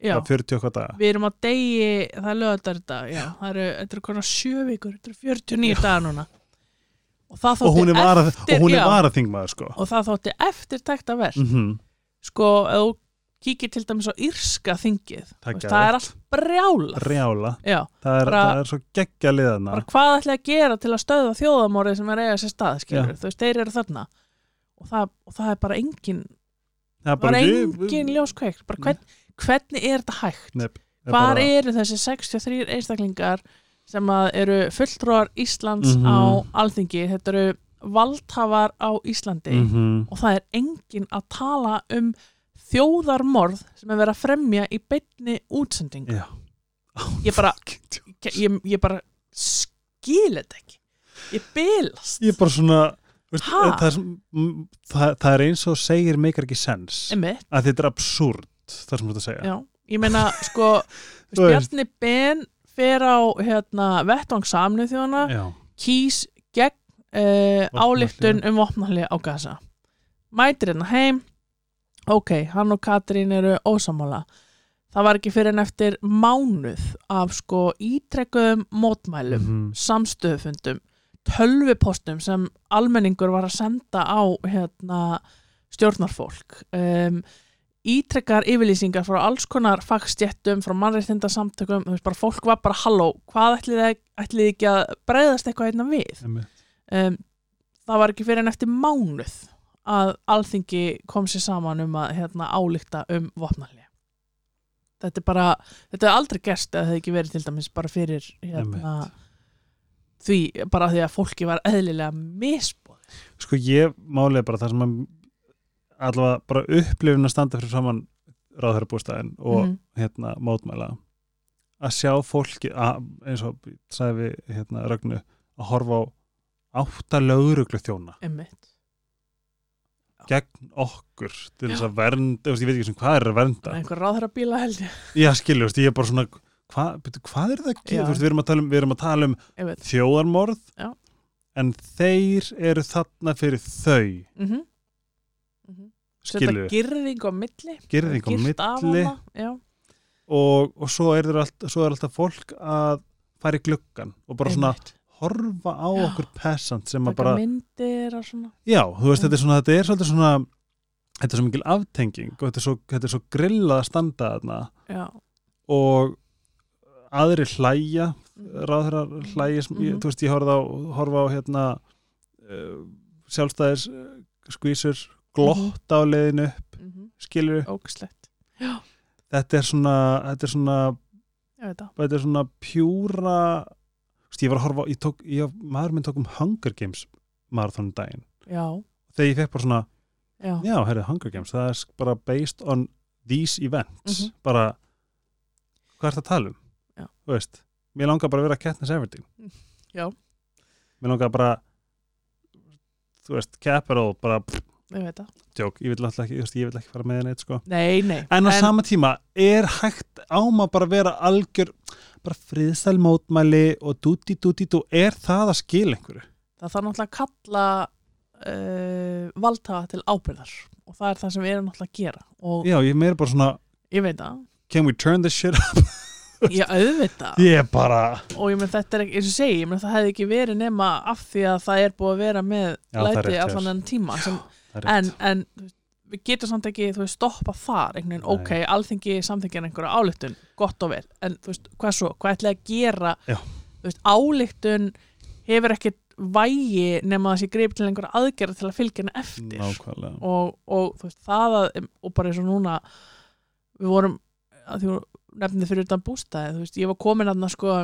já, hvað, 40 okkar daga. Við erum á degi það er lögadar dag, já, það eru þetta eru konar sjö vikur, þetta eru 49 dagar núna og og hún er vara, eftir, og hún er já, vara þingmaður sko. Og það þótti eftirtekta verð mm sko, ef þú kíkir til dæmis á írska þingið Það veist, það er allt brjála rjála, já, það er, það er svo geggja liðana bara hvað ætla að gera til að stöða þjóðamórið sem er eiga sér stað þú veist, þeir eru þarna. Og það, og það er bara engin það er bara engin ljóskveikt hvern, hvernig er þetta hægt? Nei, er hvar bara- eru þessi 63 einstaklingar sem eru fulltrúar Íslands Mhm. á alþingi. Þetta eru valdhafar á Íslandi. Mhm. og það er engin að tala um þjóðarmorð sem er verið að fremja í beinni útsendingu. Já. Ég bara, ég, ég bara skil þetta ekki. Ég bilast ég bara svona veist, það, það, það er eins og segir meikar ekki sens að þetta er absúrt það sem þú ert að segja. Já, ég meina sko. Bjarni Ben fer á hérna, vettvang samnu þjóðana kýs gegn uh, Vopnahlé. ályktun um vopnahli á Gaza. Mætir hérna heim. Ok, hann og Katrín eru ósamála það var ekki fyrir en eftir mánuð af sko ítrekkuðum mótmælum Mhm. samstöðufundum tölvupostum sem almenningur var að senda á hérna, stjórnarfólk. Um, ítrekkar yfirlýsingar frá alls konar fagstjettum, frá mannreitindasamtökum þú veist bara fólk var bara halló, hvað ætlið þið ætlið þið ekki að breyðast eitthvað einna við? Einmitt. um, það var ekki fyrir en eftir mánuð að alþingi kom sér saman um að hérna, álíkta um vopnalli þetta er bara þetta er aldrei gerst að það hefði ekki verið til dæmis bara fyrir hérna, því bara því að fólki var eðlilega misbóð sko ég málega bara það sem að allavega bara upplifin að standa fyrir saman ráðherrabústæðin og Mhm. hérna mótmæla. Að sjá fólki að, eins og sagði við hérna Rögnu að horfa á átta lögruglu þjóna. Gegn okkur til þess að vernda, ég veit ekki sem hvað er að vernda. Einhver ráðherra bíla held ég. Já skilju, ég er bara svona hvað, byrju, hvað er það að gera, við erum að tala um, að tala um þjóðarmorð Já. en þeir eru þarna fyrir þau. Mm -hmm. Mm þetta girðing á milli Girðing á milli. og, og svo er, þeir allt, svo er alltaf fólk að fara í gluggan og bara svona einmitt. horfa á Já. okkur pesant sem að bara, myndir og svona já, þú veist, Mm. þetta er svona þetta er svolítið svona þetta er svo mikil aftenging og þetta er svo, þetta er svo grillað að standa þarna já, og aðri hlæja Mhm. ráðherrar hlæja ég, Mhm. þú veist, ég horfði á, horfa á hérna uh, sjálfstæðis uh, skvísur glotta á leiðinu upp, mm -hmm. skilur ógislegt þetta er svona, þetta er svona ég veit það. þetta er svona pjúra þú veist, ég var að horfa, ég tók ég, maður minn tók um Hunger Games marathónum daginn, já, þegar ég fekk bara svona já, já, herrið, Hunger Games, það er bara based on these events. Mhm. bara, hvað er það að tala um? Já. þú veist, mér langar bara að vera Katniss Everdeen. Já. mér langar bara þú veist, Capital bara, pff, ég veit það tjók, ég vil alltaf ekki, ég vil ekki fara með henni sko. nei, nei, en á sama tíma er hægt á maður bara að vera algjör bara friðsæl mótmæli og dúti dúti dú, er það að skila einhverju? það þarf náttúrulega að kalla uh, valdhafa til ábyrðar og það er það sem við erum náttúrulega að gera og Já, ég meira bara svona ég veit það, can we turn this shit up? ég auðvita Ég er bara og ég menn þetta er ekki, eins og segi, ég menn það hefði ekki verið nema af því að það er búið að vera með Já, það er læti rétt hjá allan þér. enn tíma sem, en, en við getum samt ekki, þú veist, stoppa þar einhvern veginn, ok, alþingi samþingir einhverja ályktun, gott og vel. En þú veist, hvað svo, hvað ætlaði að gera? Já. þú veist, ályktun hefur ekkert vægi nema það sé greip til einhverja aðgerða til að fylgja henni eftir. Og, og þú veist, það að og bara eins og núna við vorum, að því nefnir fyrir utan bústæði, þú veist, ég var komin að sko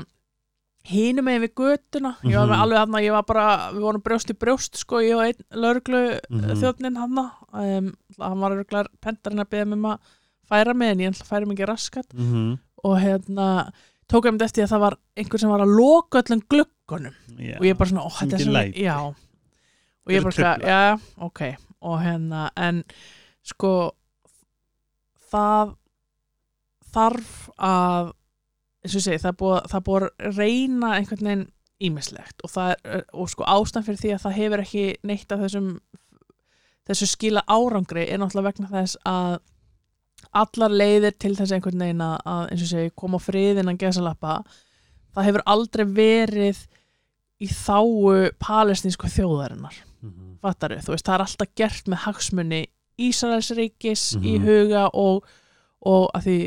hinum megin við götuna. Ég var með Mhm. alveg hann ég var bara, við vorum brjóst í brjóst sko, ég og einn lögreglu Mhm. þjóðnin hann um, hann var örglar pentarinn að beða mig um að færa mig en ég ætla að færa mig ekki raskat. Mm og hérna tók ég um eftir að það var einhver sem var að loka öllum gluggunum. Yeah. og ég bara svona, ó, þetta er svona já, og Þetta ég bara, svona, já, ok. Og hérna, en sko það þarf að eins og segi, það búið, að reyna einhvern veginn ímislegt og, er, og sko ástæðan fyrir því að það hefur ekki neitt af þessum þessu skila árangri er náttúrulega vegna þess að allar leiðir til þess einhvern veginn að, eins og segi, koma á friðin að gesalappa það hefur aldrei verið í þáu palestinsku þjóðarinnar Mhm. fattaru, þú veist, það er alltaf gert með hagsmunni Ísraelsríkis í Mhm. huga og, og að því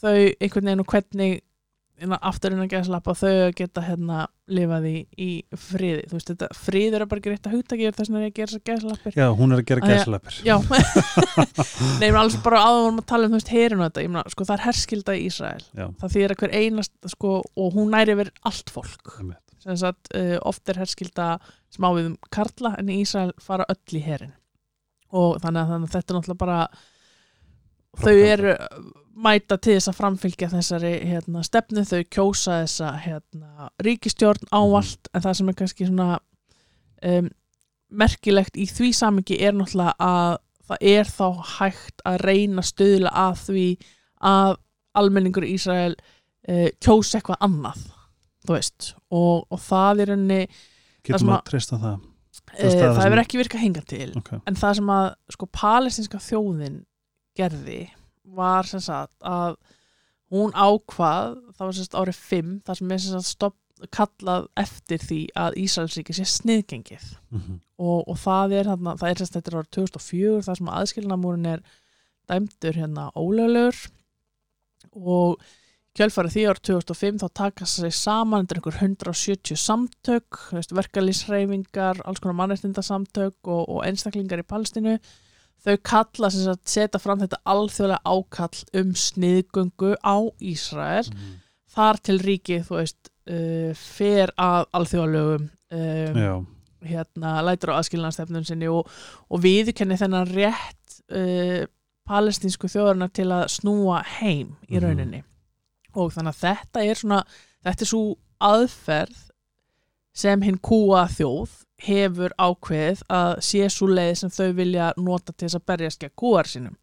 þau einhvern veginn og hvernig innan, aftur innan geðslappa þau að geta hérna lifað í, í friði. Þú veist, þetta friður er bara ekki rétt að hugtaki þess er ég að gera þess að geðslappir. Já, hún er að gera Að gæslappir Já, nei, ég meina alls bara áður vorum að tala um, þú veist, herin og þetta, ég meina, sko, það er herskilda í Ísrael, já, það þýðir að hver einast, sko, og hún næri yfir allt fólk, sem sagt, uh, oft er herskilda smá við um karla, en í Ísrael fara öll í herin, og þannig að, þannig að þetta er náttúrulega bara, þau eru mæta til þess að framfylgja þessari hérna, stefnu, þau kjósa þessa hérna, ríkistjórn ávallt, en það sem er kannski svona um, merkilegt í því samingi er náttúrulega að það er þá hægt að reyna stöðla að því að almenningur í Ísrael uh, kjósa eitthvað annað þú veist, og, og það er henni getum sem að treysta það? uh, það það hefur ekki virkað hinga til. Ok, en það sem að sko palestinska þjóðin gerði var sem sagt að hún ákvað, það var sem sagt árið 5 það sem er sem sagt stopp, kallað eftir því að Ísraelsríki sé sniðgengið Mhm. og, og það er þarna, það er sem sagt þetta er árið 2004 það sem aðskilnamúrin er dæmdur hérna ólöglegur og kjölfarið því árið 2005 þá taka sig saman er einhver 170 samtök verkalýsreifingar, alls konar mannreitindasamtök og, og einstaklingar í Palestínu þau kalla sem sagt setja fram þetta alþjóðlega ákall um sniðgöngu á Ísrael Mhm. þar til ríkið, þú veist uh, fer að alþjóðalögum um, hérna, lætur á aðskilnaðstefnun sinni og, og viðkenni þennan rétt uh, palestinsku þjóðarna til að snúa heim í Mhm. rauninni og þannig að þetta er svona þetta er svo aðferð sem hinn kúa þjóð hefur ákveðið að sé svo leið sem þau vilja nota til þess að berjast gegn kúar sínum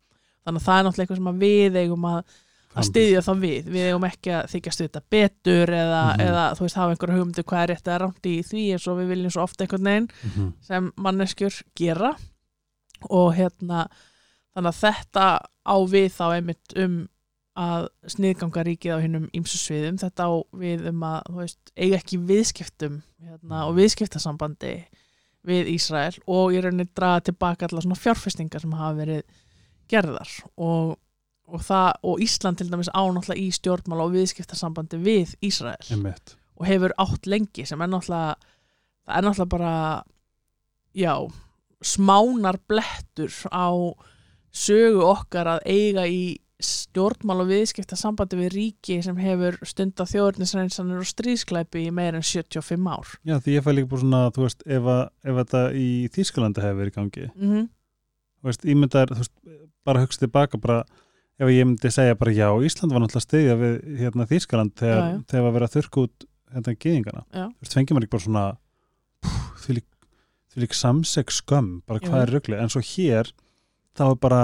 þannig að það er náttúrulega eitthvað sem við eigum að að styðja þá við, við eigum ekki að þykjast þetta betur eða, Mhm. eða þú veist hafa einhverja hugmyndu hvað er rétt eða rámt í því eins og við viljum svo ofta einhvern veginn Mhm. sem manneskjur gera og hérna þannig að þetta á við þá einmitt um að sniðganga ríkið á hinnum ýmsu sviðum. Þetta á við um að veist, eiga ekki viðskiptum hérna, og viðskiptasambandi við Ísrael og í rauninni draga tilbaka allar svona fjárfestingar sem hafa verið gerðar. Og, og, það, og Ísland til dæmis ánáttúrulega í stjórnmála og viðskiptasambandi við Ísrael einmitt. og hefur átt lengi sem er náttúrulega það er náttúrulega bara já, smánar blettur á sögu okkar að eiga í stjórnmál og viðskipta sambandi við ríki sem hefur stunda þjóðurnisreinsanir og stríðsklæpi í meir en 75 ár já, því ég fæ líka bara svona, þú veist, ef, að, ef þetta í Þýskalandi hefur verið í gangi mm -hmm. þú veist, ímyndar, þú veist, bara hugsa tilbaka bara, ef ég myndi segja bara já, Ísland var náttúrulega stiðja við hérna Þýskaland þegar, Já, já. þegar var verið að þurrka út hérna gýðingana, Já. þú veist, fengjum maður ekki bara svona því lík, lík samseg skömm, bara hvað er ruggli en svo hér, þá er bara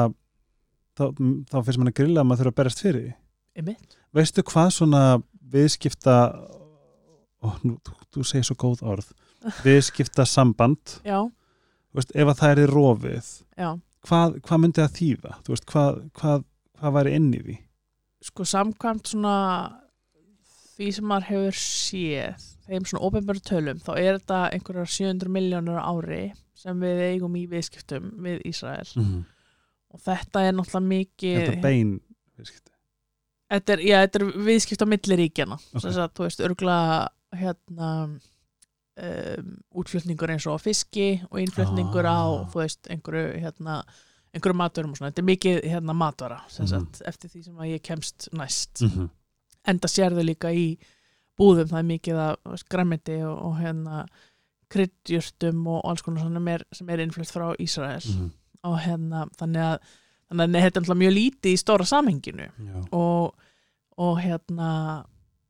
þá, þá finnst mann að grilla að maður þurfa að berast fyrir Einmitt. veistu hvað svona viðskipta ó, nú, þú, þú segir svo góð orð viðskipta samband veist, ef að það er í rofið hvað, hvað myndi það þýða? Veist, hvað, hvað, hvað væri inn í því? Sko samkvæmt svona því sem maður hefur séð þeim svona ofinbæru tölum þá er þetta einhverjar 700 miljónur ári sem við eigum í viðskiptum við Ísrael. Mm. Og þetta er náttúrulega mikið þetta er bein viðskipti. þetta er, já, þetta er viðskipt á milli ríkjana Ok. okay. að, þú veist, örgla hérna um, útflutningur eins og á fiski og innflutningur á, Ah. þú veist, einhverju hérna, einhverju matverum og svona, þetta er mikið hérna matvara, sem Mhm. sagt, eftir því sem að ég kemst næst, Mm -hmm. enda sérðu líka í búðum, það er mikið að grammiti og, og hérna kryddjurtum og alls konar svona sem er innflutt frá Ísrael Mhm. Og hérna, þannig að þannig að þetta er mjög lítið í stóra samhenginu. Og, og hérna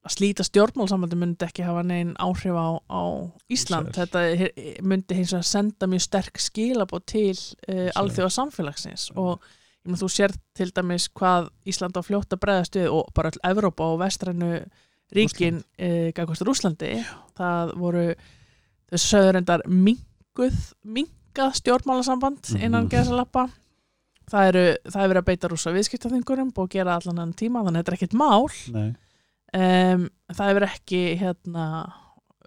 að slíta stjórnmálsambandi myndi ekki hafa negin áhrif á, á Ísland. Ísrael. þetta myndi hins vegar senda mjög sterk skilabóð til uh, alþjóða samfélagsins og ég meina þú sér til dæmis hvað Ísland á bregðast við og bara all Evrópa og vestrænu ríkin uh, gækvast Rúslandi það voru þau sögur endar mingað stjórnmálasamband innan Mhm. geðsalappa. Það eru það er verið að beita rúsa viðskiptaþingurum og gera allan enn tíma þannig að þetta er ekkert mál. Um, það hefur ekki hérna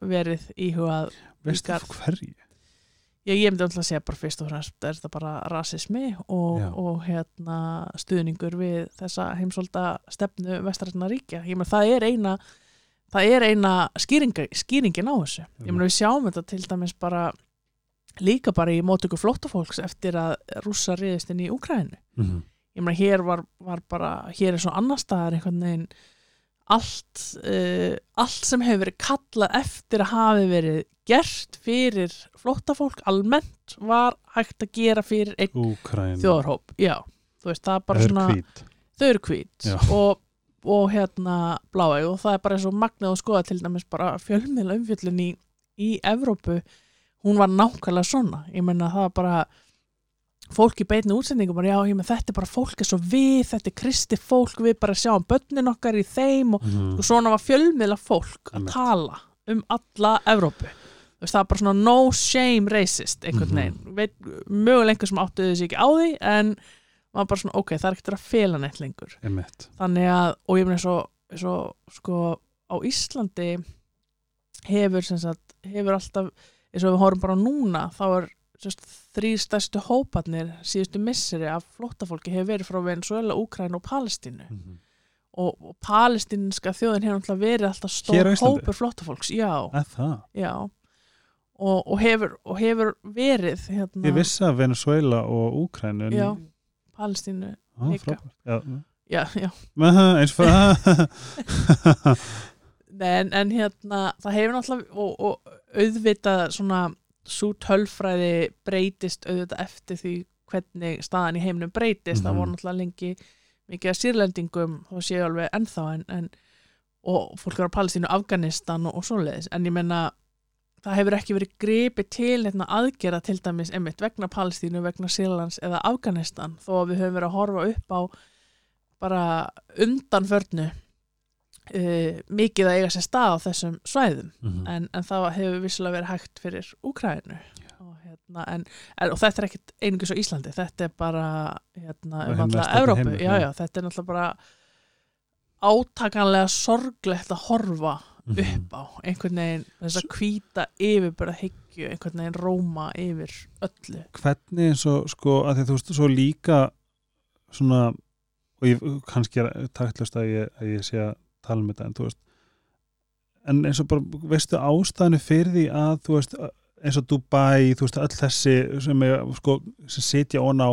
verið íhugað Veistu Ykkar- hverju? ég, ég myndi alltaf að segja bara fyrst og fremst er þetta bara rasismi og, Já. og hérna stuðningur við þessa heimsólda stefnu vestrætna ríkja? Ég meina það er eina það er eina skýringa, skýringin á þessu. Ég meina við sjáum þetta til dæmis bara líka bara í mótöku flóttafólks eftir að rússa riðist inn í Úkrænu Mm -hmm. ég meina hér var, var bara hér er svo annar staðar einhvern veginn. Allt, uh, allt sem hefur verið kallað eftir að hafi verið gert fyrir flóttafólk almennt var hægt að gera fyrir einn Úkræn þjóðarhóp. Já, þú veist, það er bara svona þau eru hvít Já. og, og hérna bláæg og það er bara eins og magnað að skoða til dæmis bara fjölmiðla umfjöllun í, í Evrópu hún var nákvæmlega svona ég menna það var bara fólk í beinni útsendingum bara já, ég menn þetta er bara fólk eins og við, þetta er kristi fólk við bara sjáum börnin okkar í þeim og, Mhm. og svona var fjölmiðla fólk að tala um alla Evrópu veist, það er bara svona no shame racist einhvern Mhm. veginn, veit, mögulega einhver sem áttuði þessi ekki á því en maður bara svona ok, það er ekkert að fela neitt lengur Einmitt. þannig að, og ég meina svo, svo sko á Íslandi hefur sem sagt, hefur alltaf eins og við horfum bara núna þá er þrý stærstu hóparnir síðustu misseri af flóttafólki hefur verið frá Venezuela, Úkræn og Palestínu Mhm. og, og palestinska þjóðin hefur alltaf verið alltaf stór hópur flóttafólks já, það? já og, og, hefur, og hefur verið hérna, Ég vissi að Venezuela og Úkræn en... já, Palestínu ah. Já. já, já eins fyrir Nei, en, en hérna, það hefur náttúrulega og, og auðvitað svona svo tölfræði breytist auðvitað eftir því hvernig staðan í heiminum breytist, það Mhm. voru náttúrulega lengi mikið að sýrlendingum þá séu alveg ennþá en, en og fólk er á Palestínu, Afganistan og, og svoleiðis, en ég menna það hefur ekki verið gripið til hérna, aðgera til dæmis einmitt vegna Palestínu, vegna Sýrlands eða Afganistan þó að við höfum verið að horfa upp á bara undanförnu uh, mikið að eiga sér stað á þessum svæðum Mhm. en, en það hefur vissulega verið hægt fyrir Úkrænu og, hérna, en, en, og þetta er ekkit einungis á Íslandi þetta er bara hérna, um vestrænni Evrópu já, já. þetta er náttúrulega bara átakanlega sorglegt að horfa Mhm. upp á einhvern veginn þess að hvíta yfirbyrða hyggju, einhvern veginn róma yfir öllu hvernig eins og sko að því þú veist svo líka svona og ég kannski er taktlust að ég, að ég sé að tala um þetta en þú veist en eins og bara veistu ástæðinu fyrir því að þú veist eins og Dubai, þú veist öll þessi sem, er, sko, sem sitja ón á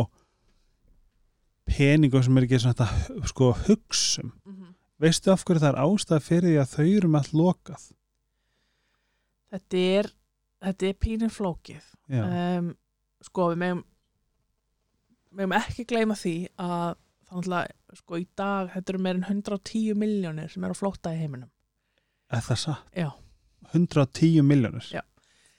peningum sem er ekki svona þetta sko hugsum mm -hmm. veistu af hverju það er ástæð fyrir því að þau eru með allt lokað? Þetta er þetta er pínur flókið. Um, sko við megum megum ekki gleyma því að að sko í dag þetta eru meirinn 110 miljónir sem eru að flóta í heiminum er það satt? Já. 110 miljónir? Já.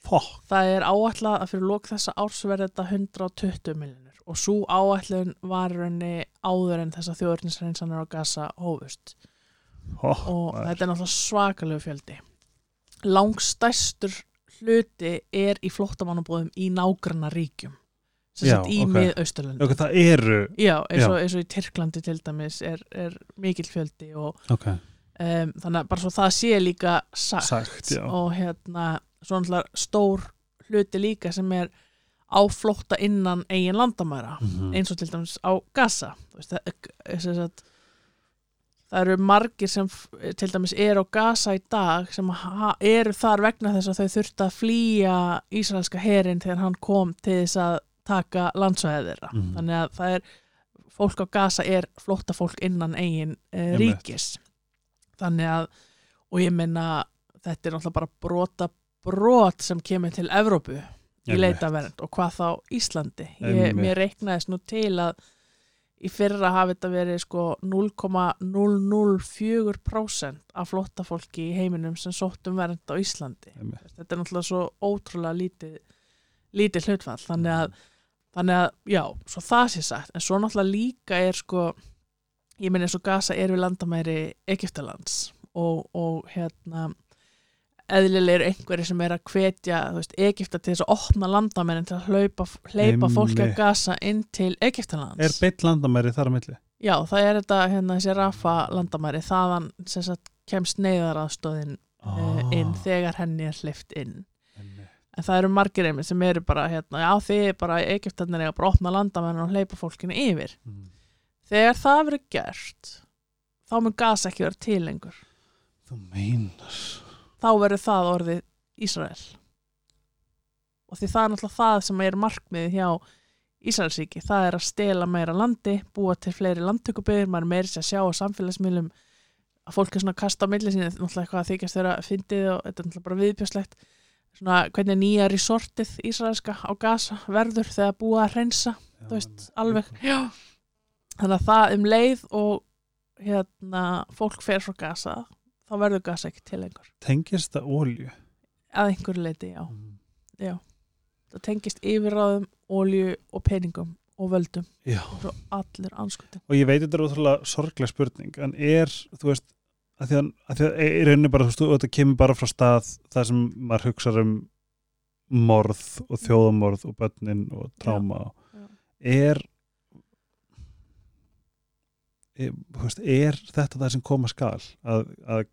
Fokk, það er áætlað að fyrir lók þessa árs verði þetta 120 miljónir og svo áætlun var í rauninni áður en þessa þjóðurnisreinsanir á gasa hófust fokk og maður. þetta er náttúrulega svakalegu fjöldi langstærstur hluti er í flóttamannabóðum í nágranna ríkjum sem sagt í ok. mið-austurlönd Ok, það eru Já, eins og, eins og í Tyrklandi til dæmis er, er mikill fjöldi og Ok, um, þannig að bara svo það sé líka sagt, sagt, og hérna svo náttúrulega stór hluti líka sem er á flótta innan eigin landamæra Mhm. eins og til dæmis á Gaza. Veist, það, sem sagt, það eru margir sem til dæmis er á Gaza í dag sem eru þar vegna þess að þau þurftu að flýja Ísraelska herin þegar hann kom til þess að taka landsvæðið þeirra. Mhm. þannig að það er fólk á Gaza er flóttafólk innan eigin Einmitt. ríkis. Þannig að og ég minna þetta er náttúrulega bara brota brot sem kemur til Evrópu í leitavernd og hvað þá Íslandi. Ég, mér reiknaðist nú til að í fyrra hafi þetta verið sko 0,004% af flottafólki í heiminum sem sóttum vernd á Íslandi. Einmitt. þetta er náttúrulega svo ótrúlega lítið lítið hlutfall. Þannig að, þannig að já, svo það sé sagt en svo náttúrulega líka er sko ég minn eins og Gaza er við landamæri Egyptalands og, og hérna eðlilega eru einhverjir sem er að hvetja veist, Egypta til þess að opna landamærin til að hlaupa, hleypa fólki Einmitt. Gaza inn til Egyptalands Er beitt landamæri þar á milli? Já, það er þetta hérna þessi Rafa landamæri þaðan sem sagt kemst neyðaraðstóðin ah. inn þegar henni er hlift inn. En það eru margir einmitt sem eru bara hérna, já þið er bara Egyptarnir eiga bara að opna landamærin og hleypa fólkinu yfir. Mm. þegar það verður gert þá mun gas ekki vera til lengur. Þú meinar. Þá verður það orðið Ísrael. Og því það er náttúrulega það sem er markmiðið hjá Ísraelsíki, það er að stela meira landi, búa til fleiri landtökubyggir, maður er meiri sér að sjá á samfélagsmiðlum að fólk er svona að kasta á milli sín, náttúrulega eitthvað að þykjast þeirra fyndið og þetta er náttúrulega bara viðbjöslegt svona hvernig nýja resortið Ísraelska á Gaza verður þegar búa að hreinsa þú veist, alveg. já. þannig að það um leið og hérna, fólk fer frá Gaza þá verður Gaza ekki til lengur. Tengist það ólju? að einhverju leiti, já, Mm. já. Það tengist yfirráðum, ólju og peningum og völdum og allir anskutin og ég veit þetta er ótrúlega sorgleg spurning en er, þú veist að því að, að, því að í rauninni bara, þú veist, þetta kemur bara frá stað þar sem maður hugsa um morð og þjóðamorð og börnin og tráma já. er er, þú veist, er þetta það sem koma skal? Að, að,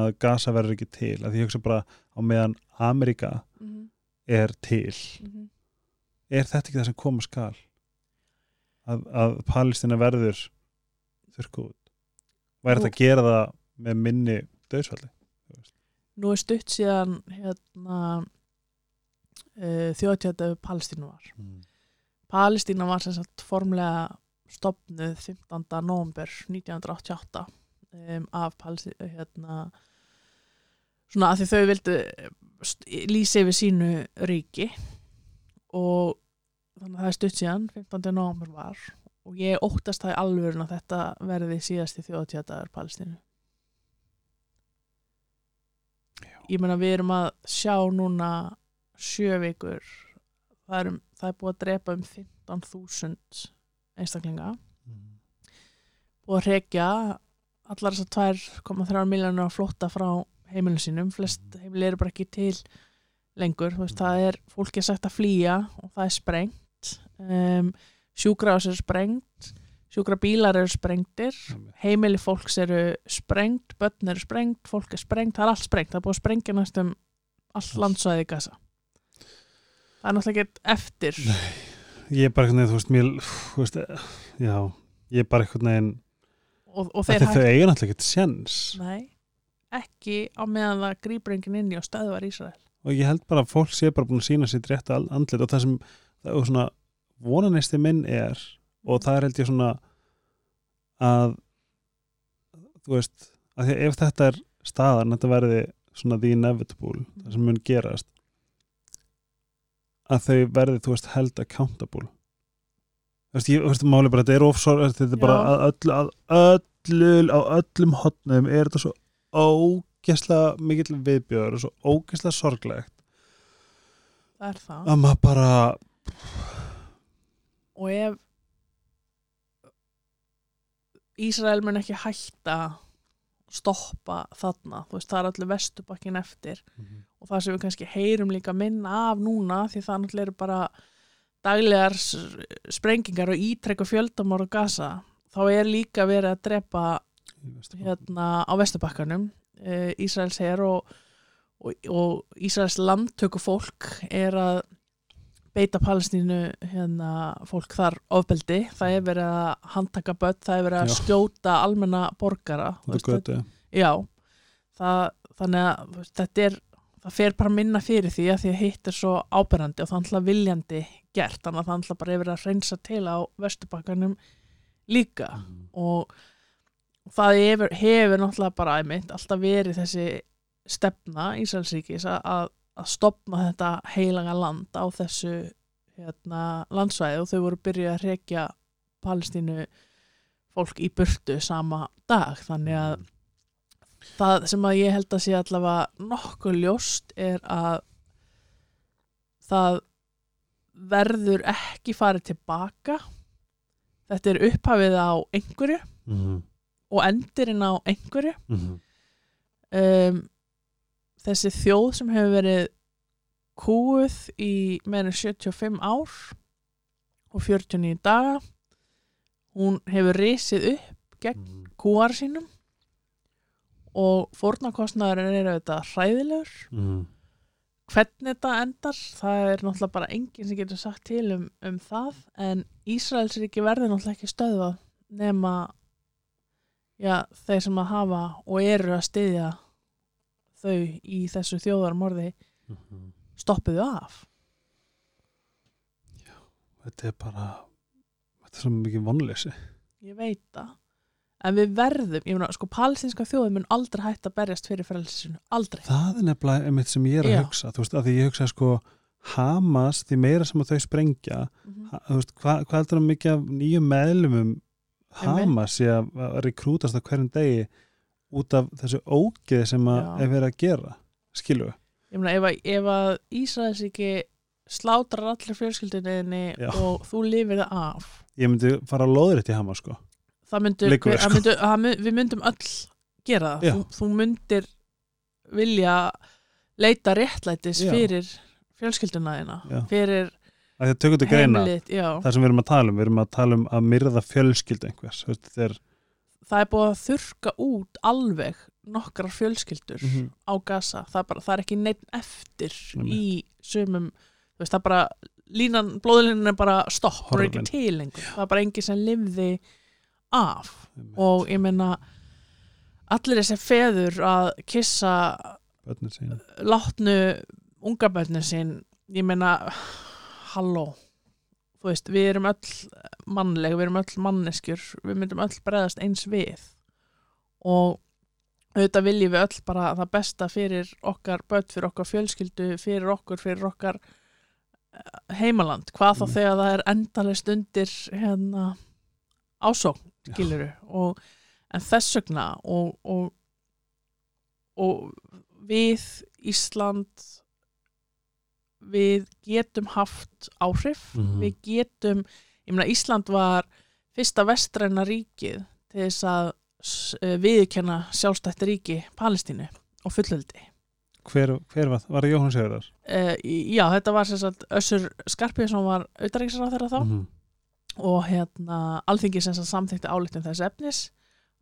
að gasa verður ekki til? Að því ég hugsa bara á meðan Amerika mm -hmm. er til. Er þetta ekki það sem koma skal? Að, að Palestina verður þurrku út. Væri þetta að gera það með minni döðsvalli nú er stutt síðan hérna uh, þjóðtjáta Palestínu var Palestína var sem sagt formlega stopnuð 15. november 1988 um, af Palestínu hérna svona að því þau vildu st- lýsa yfir sínu ríki og þannig að það er stutt síðan 15. november var og ég óttast það í alvörun að þetta verði síðasti þjóðtjátaður Palestínu ég meina við erum að sjá núna sjö vikur. Það er, um, það er búið að drepa um 15.000 einstaklinga. Búið að rekja allar þessar 2,3 miljónur að flotta frá heimilinu sínum. Flest heimili eru bara ekki til lengur. Veist, það er, fólki er sagt að flýja og það er sprengt. Um, sjúkrahús eru sprengt sjúkrabílar eru sprengtir heimili fólks eru sprengt börn eru sprengt, fólk er sprengt það er allt sprengt, það er búið að sprengja næstum allt landsvæði í gasa það er náttúrulega ekki eftir. Ég er bara einhvern veginn, þú veist, mér þú veist, já, ég er bara einhvern veginn og, og þeir þau eiga náttúrulega ekkert sjens Nei, ekki á meðan það grýpur enginn inn í og stöðvar Ísrael. og ég held bara að fólk sé bara búin að sína sitt rétt andlit og það sem það er svona vonanisti minn er og það er held ég svona að þú veist, að ef þetta er staðan, þetta verði svona the inevitable, það sem mun gerast að þau verði, þú veist, held accountable. Þú veist, ég, þú veist, máli bara þetta er ofsor, þetta er bara að öllu, að öllu, á öllum hotnum er þetta svo ógesla mikill viðbjör og svo ógesla sorglegt. Það er það. að maður bara Og ef Ísrael mun ekki hætta stoppa þarna, þú veist, það er allir vestubakkin eftir. Og það sem við kannski heyrum líka minna af núna því það náttúrulega eru bara daglegar sprengingar og ítrekku fjöldamár og gasa þá er líka verið að drepa hérna á Vesturbakkanum uh, Ísraels her og, og, og Ísraels landtöku fólk er að beita Palestínu hérna, fólk þar ofbeldi það er verið að handtaka börn það er verið að Já. skjóta almenna borgara götu. Já, það, þannig að veist, þetta er, það fer bara minna fyrir því að því að hitt er svo áberandi og það er alltaf viljandi gert, þannig að það er alltaf bara yfir að reynsa til á vesturbakkanum líka Mhm. og það hefur, hefur náttúrulega bara æmitt alltaf verið þessi stefna Ísraelsríkis að, að, að stopna þetta heilaga land á þessu hérna, landsvæði og þau voru byrjuð að rekja Palestínu fólk í burtu sama dag þannig að það sem að ég held að sé allavega nokkuð ljóst er að það verður ekki farið tilbaka þetta er upphafið á einhverju Mhm. og endirinn á einhverju Mhm. um, þessi þjóð sem hefur verið kúuð í meðan 75 ár og 49 daga hún hefur risið upp gegn Mhm. kúar sínum og fórnarkostnaður er auðvitað hræðilegur Mhm. hvernig þetta endar það er náttúrulega bara enginn sem getur sagt til um, um það en Ísraelsríki verður náttúrulega ekki stöðvað nema já, þeir sem að hafa og eru að styðja þau í þessu þjóðarmorði Mhm. stoppuðu af. Þetta er bara þetta er svo mikið vonleysi. Ég veit það. En við verðum, ég meina sko palestinska þjóðum mun aldrei hægt að berjast fyrir frelsinu aldrei. Það er nefnilega einmitt sem ég er að Já. hugsa. Þú veist, að því ég hugsa sko Hamas, því meira sem að þau sprengja Mhm. ha, þú veist, hvað, hvað heldur að mikið af nýjum meðlumum Hamas að, að rekrútast á hverjum degi út af þessu ógeð sem að er verið að gera skilu ég meina ef að, ef að Ísraelsríki slátrar allir fjölskyldinni og þú lifir það af ég myndi fara að loður þetta í Hamas sko það myndu, hver, við, sko. myndu mun- við myndum öll gera það þú, þú myndir vilja leita réttlætis Já. fyrir Já. fyrir að það tökum til greina heimilið já. það sem við erum að tala um, við erum að tala um að myrða fjölskyldu einhvers veist, þeir, það er búið að þurka út alveg nokkrar fjölskyldur Mhm. á Gaza, það er, bara, það er ekki neitt eftir Einmitt. í sumum veist, það er bara línan, blóðlínan er bara stopp, hún er ekki til lengur. Það er bara engin sem lifði af. Og ég meina allir þessi feður að kissa látnu ungabönni sín ég meina halló þú veist, við erum öll mannleg, við erum öll manneskjur við myndum öll bregðast eins við. Og auðvitað viljum við öll bara það besta fyrir okkar börn, fyrir okkar fjölskyldu fyrir okkur, fyrir okkar eh, heimaland, hvað þá Mm. þegar það er endalega stundir hérna ásókn, skiluru og, en þess vegna og, og, og við Ísland við getum haft áhrif Mhm. við getum, ég meina Ísland var fyrsta vestræna ríkið til þess að eh, viðurkenna sjálfstætt ríki Palestínu og fullöldi hver, hver var, var það Jóhann Sigurðar? uh, já, þetta var sem sagt Össur Skarpíðsson var auðaríksar á þeirra þá Mhm. og hérna alþingi sem sagt samþykti álíktin þess efnis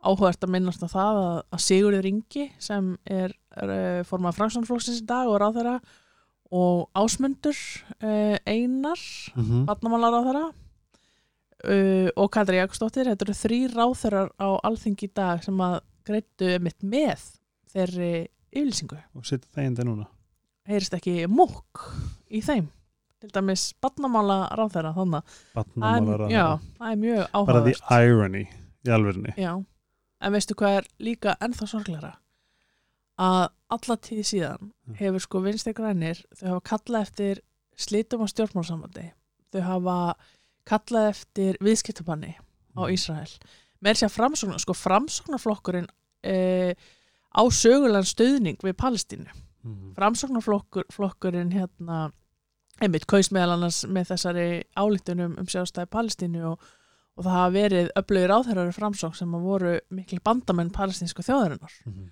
áhugert að minnast á það að, að Sigurður Ingi sem er, er uh, formað Fransónflóksins í dag og ráðherra og Ásmundur uh, Einar Mhm. barnamálar á þeirra uh, og Katri Jakobsdóttir. Þetta eru þrý ráþeirar á alþingi í dag sem að greittu mitt með þeirri yfirlýsingu. Og það indi núna. Heyrist ekki múk í þeim? Til dæmis barnamála ráþeira þannig að það er- mjög bara the áhugavert. irony í alvörinni já, en veistu hvað er líka ennþá sorgleira að alla tíð síðan Mm. hefur sko vinstri grænir þau hafa kallað eftir slitum á stjórnmálsambandi þau hafa kallað eftir viðskiptabanni á Mhm. Ísrael með þess að framsóknar, sko framsóknarflokkurinn e, á sögulegan stöðning við Palestínu Mhm. framsóknarflokkurinn hérna einmitt kaus meðal annars með þessari álíktunum um sjálfstæði Palestínu og, og það hafa verið öflugir áþærari framsókn sem að voru mikil bandamenn palestinsku þjóðarinnar Mhm.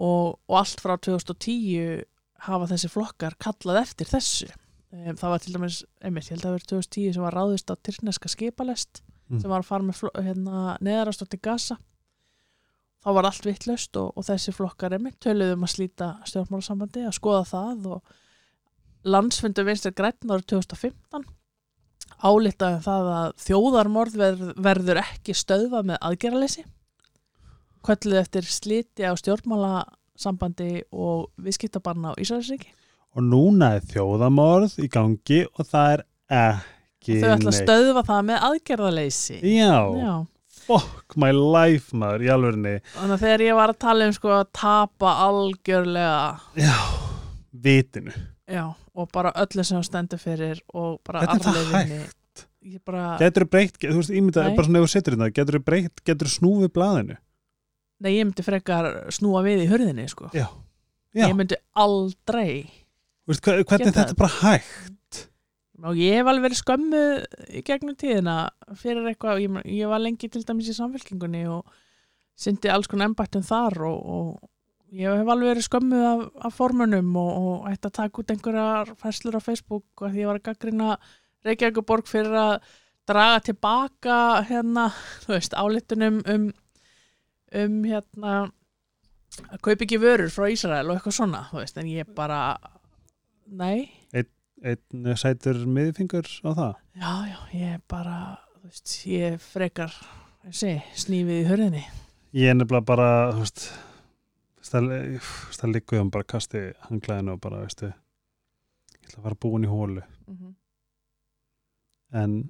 Og, og allt frá 2010 hafa þessi flokkar kallað eftir þessu. Um, það var til dæmis, einmitt, ég held að það verið 2010 sem var ráðist á tyrkneska skipalest Mhm. sem var að fara með hérna, neðarast til Gaza. Þá var allt vittlust og, og þessi flokkar einmitt töluðum að slíta stjórnmálasambandi að skoða það og landsfundu vinstir græn árið 2015 álitaði það að þjóðarmorð verð- verður ekki stöðvað með aðgerraleysi kölluð eftir sliti á stjórnmálasambandi og viðskiptabanna á Ísraelsríki. Og núna er þjóðamorð í gangi og það er ekki þau ætla að neitt. stöðva það með aðgerraleysi Já, Já. fuck my life maður í alvörinni þannig að þegar ég var að tala um sko að tapa algjörlega. Já, vitinu. Já, og bara öllu sem hún stendur fyrir og bara Hvernig er það ég bara, Getur þú breytt, þú veist, ímynda, Nei. bara svona ef þú setur þetta Getur þú breytt, getur þú snúfið blaðinu nei ég myndi frekar snúa við í hurðinni sko. Já, já, ég myndi aldrei þú veist, hva- hvernig þetta er bara hægt? Og ég hef alveg verið skömmu í gegnum tíðina fyrir eitthvað, ég, ég var lengi til dæmis í samfélkingunni og syndi alls konar embættum þar og, og ég hef alveg verið skömmu af, af formunum og, og ætti að taka út einhverjar fæslur á Facebook og því ég var að gaggrina Reykjavíkuborg fyrir að draga tilbaka hérna, þú veist, álitunum um, um hérna að kaupa ekki vörur frá Ísrael og eitthvað svona, þú veist, en ég bara nei Einn sætur miðfingur á það Já, já, ég bara, þú veist, ég frekar, ég sé, snífið í hörðinni. Ég er nefnilega bara, þú veist það, það liggur um bara kasti hanglaðinu og bara, veistu ég ætla að fara búin í hólu en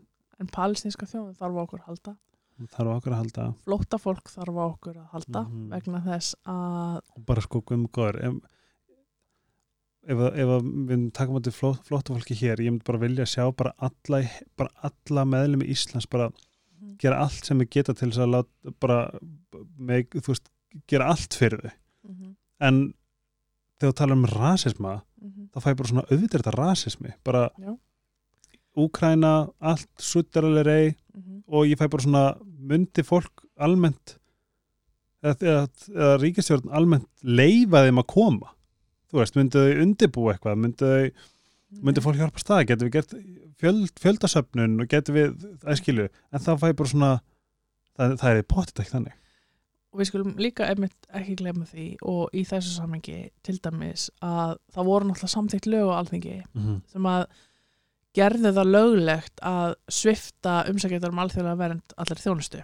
En palestinska þjóðin þarf okkur halda. Þarf okkur að halda. Flótta fólk þarf okkur að halda Mhm. vegna þess að, og bara sko gumgóður ef, ef, ef við takum átti fló, flótta fólki hér ég myndi bara vilja sjá bara alla, bara alla meðlum í Íslands bara gera allt sem við geta til þess að láta bara, með, þú veist, gera allt fyrir þau. Mhm, en þegar þú tala um rasisma mhm, þá fæ ég bara svona auðvitað þetta rasismi. Bara Já. Úkraina, allt suttaralegri mhm, og ég fæ bara svona myndi fólk almennt eða, eða, eða ríkistjórn almennt leifa þeim að koma? Þú veist, myndi þau undibúa eitthvað? Myndi, þau, myndi fólk hjálpa stað getur við gert fjöld, fjöldasöfnun og getur við æskilu, en þá fæ ég bara svona það, það er potið ekki þannig. Og við skulum líka einmitt ekki glemma því og í þessu samhengi til dæmis að það voru náttúrulega samþykkt lög á alþingi mm -hmm. sem að gerði það löglegt að svifta umsækjættar um alþjóðlega vernd allir þjónustu.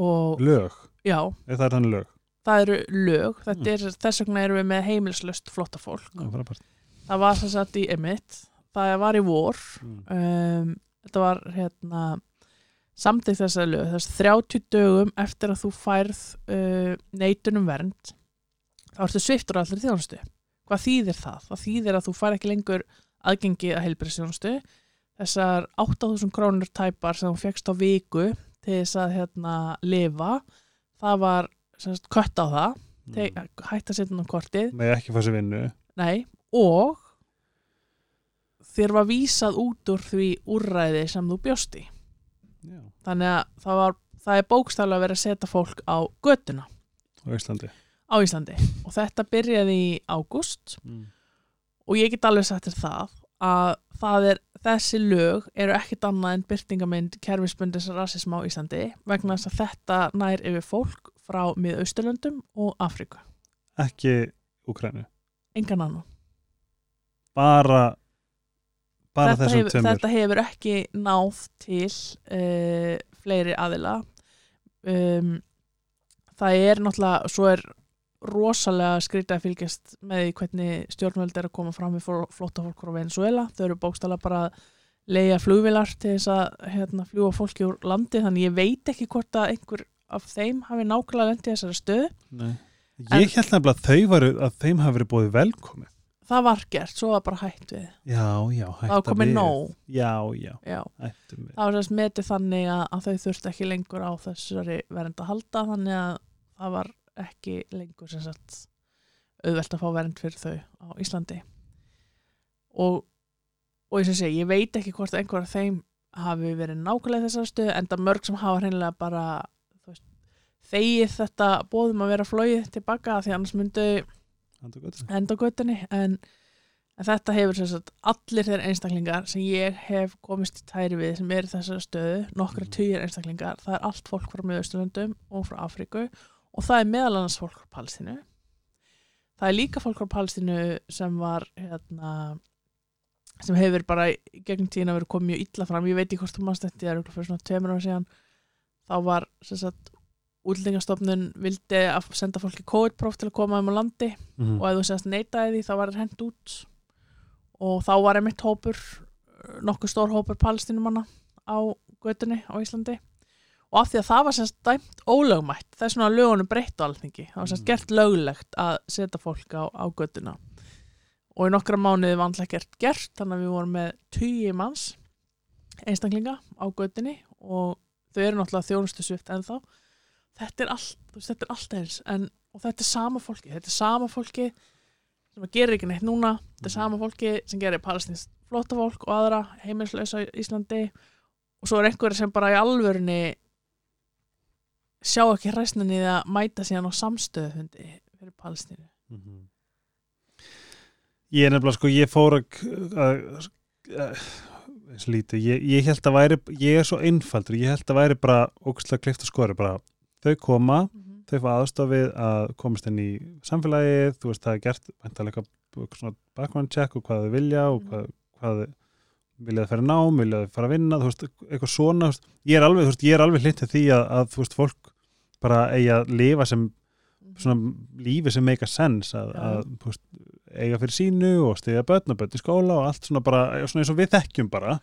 Og lög, já, eða það er þannig lög það eru lög, þetta er, þess vegna erum við með heimilslöst flotta fólk. Frábært. Það var sem sagt í emitt, það var í vor, Mm. um, þetta var hérna samtíð þessar lög, þess 30 dögum eftir að þú færð uh, neitunum vernd, þá ertu sviftur allir þjónustu. Hvað þýðir það? Það þýðir að þú fær ekki lengur aðgengi að heilbærisþjónustu. Þessar 8000 krónur tæpar sem þú fegst á viku til þess að hérna lifa, það var sagt, kött á það, Mm. hætt að setja um kortið með ekki sér vinnu Nei, og þér var vísað út úr því úrræði sem þú bjóst í. Já. Þannig að það, var, það er bókstaflega að vera að setja fólk á götuna á Íslandi á Íslandi. Og þetta byrjaði í ágúst mm. Og ég get alveg sagt þér það að það er, þessi lög eru ekkit annað en byrtingamind kerfisbundis rasism á Íslandi vegna þess að þetta nær yfir fólk frá miðausturlöndum og Afriku. ekki Úkrænu Engan annan. bara bara þetta, tveimur þetta hefur ekki náð til uh, fleiri aðila um, það er náttúrulega svo er rosalega skrítið að fylgjast með hvernig stjórnvöld er að koma fram við flotta fólk frá Venezuela þau eru bókstala bara að leiða flugvilar til þess að hérna, fljúa fólki úr landi. Þannig ég veit ekki hvort að einhver af þeim hafi nákvæmlega lendið þessari stöðu. Nei. ég held nefnilega að þau varu að þeim hafi verið búið velkomið. Það var gert, svo var bara hætt við. Já, já, það var komið við. nóg. Já, já, já. hættum við. Það var þess metið þannig að, að þau þurfti ekki lengur á þessari vernd að halda þannig að það var ekki lengur sem sagt auðvelt að fá vernd fyrir þau á Íslandi. Og og ég segi, ég veit ekki hvort einhver af þeim hafi verið nákvæmlega þessar stöðu en það mörg sem hafa hreinlega bara veist, þegið þetta bóðum að vera flóið tilbaka því annars myndu enda á göttunni en, en þetta hefur sem sagt allir þeir einstaklingar sem ég hef komist í tæri við sem eru í þessari stöðu nokkra Mhm. tugir einstaklingar, það er allt fólk frá Miðausturlöndum og frá Afríku og það er meðal annars fólk frá Palestínu. Það er líka fólk frá Palestínu sem var hérna sem hefur bara í gegnum tíðin að vera komið mjög illa fram. Ég veit ekki hvort þú mannst þetta, það er okkur fyrir svona tveimur ára síðan. Þá var sagt útlendingastofnun vildi að senda fólki COVID-próf til að koma um á landi. Mhm. og ef þú sérst neitaði því þá var það hent út. Og þá var einmitt hópur nokkuð stór hópur palestinumanna á götunni á Íslandi og af því að það var sérst dæmt ólögmætt svona að lögunum breytt á alþingi. Það var sérst Mm. gert löglegt að setja fólk á, á götuna. Og í nokkra mánuði var alltaf gert gert þannig að við vorum með tugi manns einstaklinga á götunni og þau eru náttúrulega þjónustu svift en þá þetta er allt, er allt eins en, og þetta er sama fólki, þetta er sama fólki sem gerir ekki neitt núna. Þetta er sama fólki sem gerir palestinsk flótafólk og aðra heimilslösa í Íslandi. Og svo er einhverja sem bara í alvörunni sjá ekki hræsninni í að mæta síðan á samstöðufundi fyrir palestínu. Mhm. Ég er nefnilega sko, ég fór að, að, að lítið, ég, ég held að væri ég er svo einfaldur, ég held að væri bara ógustlega klift og skori, bara þau koma þau fá aðstofið að komast inn í samfélagið, þú veist, það er gert svona background check og hvað þau vilja og hvað, hvað vilja þau fara í nám, vilja þau fara að vinna þú veist, eitthvað svona, þú veist, ég er alveg þú veist, ég er alveg hlýtt til því að, að þú veist, fólk bara eigi að lifa sem svona lífi sem make a sense að, Já. að veist, eiga fyrir sínu og stiga börn og börn í skóla og allt svona bara, svona eins og við þekkjum bara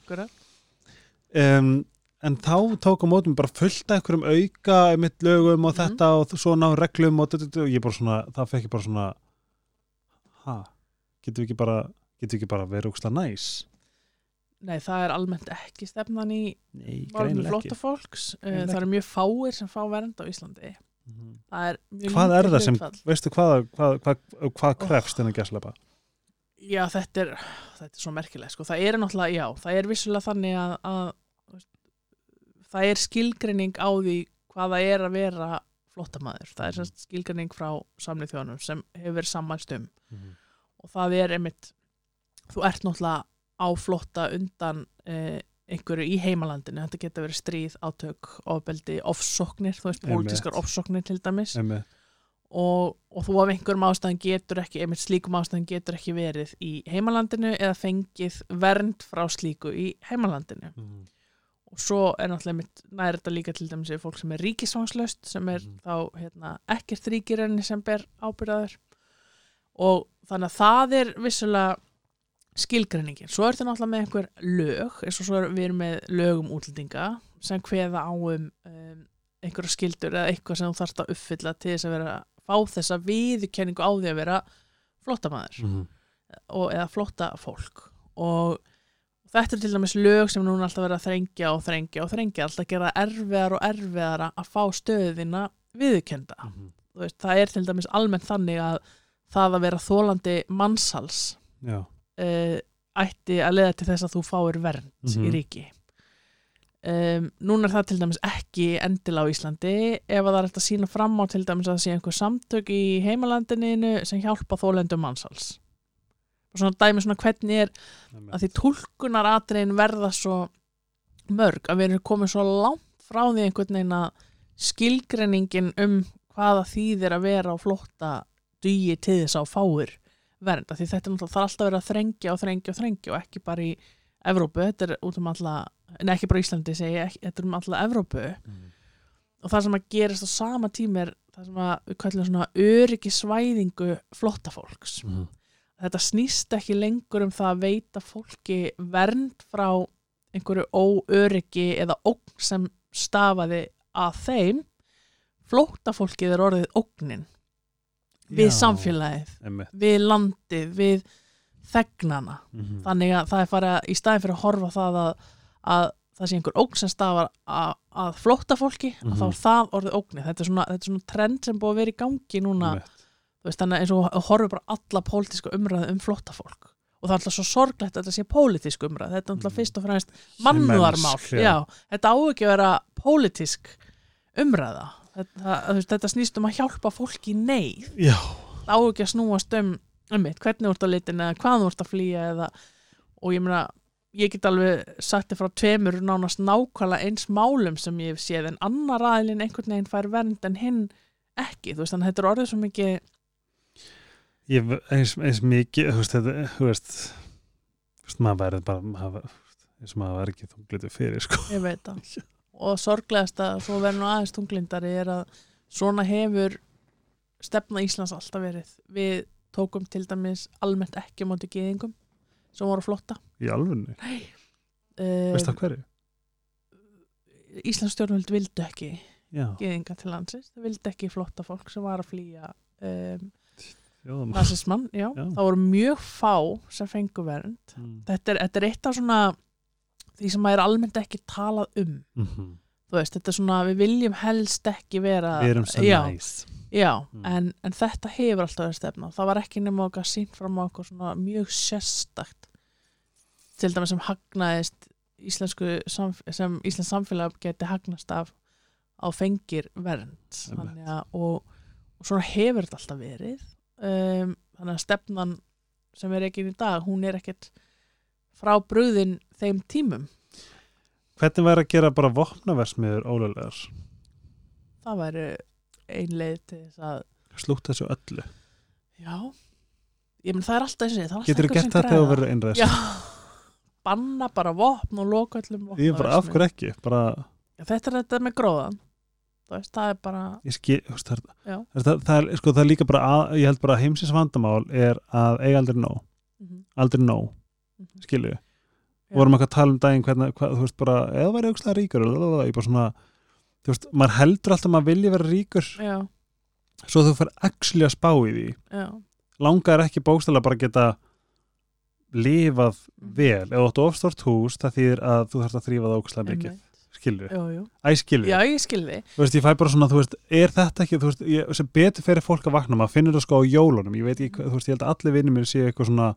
um, en þá tók á mótum bara fullt af einhverjum auka mitt lögum og Mhm. þetta og svona reglum og, og, og ég bara svona, það fekk ég bara svona ha, getum við ekki bara getum við ekki bara verið úksla næs Nei, það er almennt ekki stefnan í málum greinilega flotta ekki fólks uh, það eru mjög fáir sem fá vernd á Íslandi Mhm. það er Hvað er það sem, hlutfall. veistu hvað, hvað, hvað, hvað Oh. krefst þennan gæslepa? Já, þetta er, þetta er svo merkilegt sko. það er náttúrulega, já, það er vissulega þannig að, að það er skilgreining á því hvað það er að vera flottamæður það er Mhm. semst skilgreining frá samlið þjónum sem hefur verið sammælst um Mhm. og það er einmitt þú ert náttúrulega á flotta undan eh, einhverju í heimalandinu. Þetta geta verið stríð, átök, ofbeldi ofsóknir, þú veist, pólitískar ofsóknir til dæmis. Og, og þú af einhverjum ástæðan getur ekki, einmitt slíkum ástæðan getur ekki verið í heimalandinu eða fengið vernd frá slíku í heimalandinu. Mhm. og svo er náttúrulega einmitt nær þetta líka til dæmis ef fólk sem er ríkisvangslaust sem er Mhm. þá hérna, ekkert ríkirenni sem ber ábyrðaður og þannig að það er vissulega skilgreiningin. Svo er þetta náttúrulega með einhver lög, eins og svo er við erum með lög um útlendinga sem kveða á um, um einhverja skildur eða eitthvað sem þú þarft að uppfylla til þess að vera fá þessa viðurkenningu á því að vera flottamæður Mhm. og, eða flotta fólk og þetta er til dæmis lög sem núna alltaf verið að þrengja og þrengja og þrengja alltaf gera erfiðar og erfiðara að fá stöðina viðurkenda Mhm. Þú veist, það er til dæmis almennt þannig að það að vera þólandi mannsals Já. Uh, ætti að leiða til þess að þú fáir vernd Mhm. í ríki um, núna er það til dæmis ekki endilega á Íslandi ef að það er hægt að sína fram á til dæmis að það sé einhver samtök í heimalandinu sem hjálpa þólendum mannsals og svona dæmi svona hvernig er Einmitt. að því tólkunaratriðin verða svo mörg að við erum komið svo langt frá því einhvern veginn að skilgreiningin um hvaða þýðir að vera á flótta dugi til þess að fáir vernd af því þetta er alltaf verið að þrengja og þrengja og þrengja og ekki bara í Evrópu, þetta er út um alla en ekki bara Íslandi ekki, þetta er um alla Evrópu Mhm. og það sem að gerist á sama tíma er það sem að við kallum svona öryggisvæðingu flottafólks Mhm. þetta snýst ekki lengur um það að veita fólki vernd frá einhverju óöryggi eða ógn sem stafaði að þeim flóttafólkið er orðið ógnin við samfélagið, Einmitt. við landið, við þegnana. Mhm. Þannig að það er farið að, í staðin fyrir að horfa það að, að það sé einhver ógn sem stafar að, að flóttafólki, að þá Mhm. er það orðið ógnið. Þetta er svona, þetta er svona trend sem búið að vera í gangi núna veist, þannig eins og horfum bara alla pólitíska umræðu um flottafólk og það er alltaf svo sorglegt að þetta sé pólitísk umræð þetta er alltaf Mhm. fyrst og fremst já. þetta á ekki að vera pólitísk umræða þetta, veist, þetta snýst um að hjálpa fólki neyð. Á ekki að snúast um, um mitt, hvernig þú ert að litin eða hvað þú ert að flýja eða, og ég meina ég get alveg sagt þér frá tveimur nánast nákvæmlega eins málum sem ég hef séð en annar aðilinn einhvern veginn fær vernd en hinn ekki, þú veist, þannig að þetta er orðið svo mikið Ég, eins, eins mikið, þú veist, þetta, þú veist Þú veist, maður verður bara maður, eins og maður verður ekki þunglitur fyrir sko. ég veit það og sorglegast að svo verður nú aðeins tunglindari er að svona hefur stefna Íslands alltaf verið við tókum til dæmis almennt ekki móti geðingum sem voru flotta í alfunni, uh, veist það hverju? Íslands stjórnvöld vildu ekki Já, geðinga til landsins, það vildi ekki flotta fólk sem var að flýja um, jóðum nazismann, já. Já. það voru mjög fá sem fengu vernd mm. þetta er, þetta er eitt af svona því sem maður er almennt ekki talað um. Mm þú veist, þetta er svona, við viljum helst ekki vera Við erum svo já, næs já, Mm. en, en þetta hefur alltaf verið stefna. Það var ekki nema okkar sínt fram á okkur svona mjög sérstakt til dæmis sem hagnaðist íslensku sem íslensk samfélag geti hagnast af á fengir vernd að og, og svona hefur þetta alltaf verið. Um, þannig að stefnan sem er ekki í dag, hún er ekkert frá brúðin þeim tímum? Hvernig væri að gera bara vopnaversmiður ólulegar? það væri ein leið til þess að Slútt þessu öllu. Já, ég menn það er alltaf þessi það er alltaf Getur einhver gert þetta þegar þú verður einræðis? já, banna bara vopn og loka öllum Ég er bara af hverju ekki? Bara, Já, þetta er þetta með gróðan það, það er bara skil, það, er, það, það, er, sko, það er líka bara að, ég held bara að heimsins vandamál er að eiga aldrei nóg. Mhm, aldrei nóg, mhm. skilju Já. vorum eitthvað að tala um daginn hvernig, hvað, þú veist bara, eða væri aukslega ríkur lalalala, ég bara svona, þú veist, maður heldur alltaf að maður vilji vera ríkur. Já, svo þú fyrir actually að spá í því. Já, langar ekki bókstælega bara að geta lifað Mhm. vel. Ef þú áttu ofstort hús, það þýðir að þú þarfst að þrýfa það ókslega mikið, skilju jú, jú. æ, skilju, já, ég skil þið þú veist, ég fæ bara svona, þú veist, er þetta ekki, þú veist, ég, sem betur fyrir fólk að vakna, maður finnur það sko á jólunum, ég veit ekki, þú veist, ég held að allir vinnir mér séu eitthvað svona,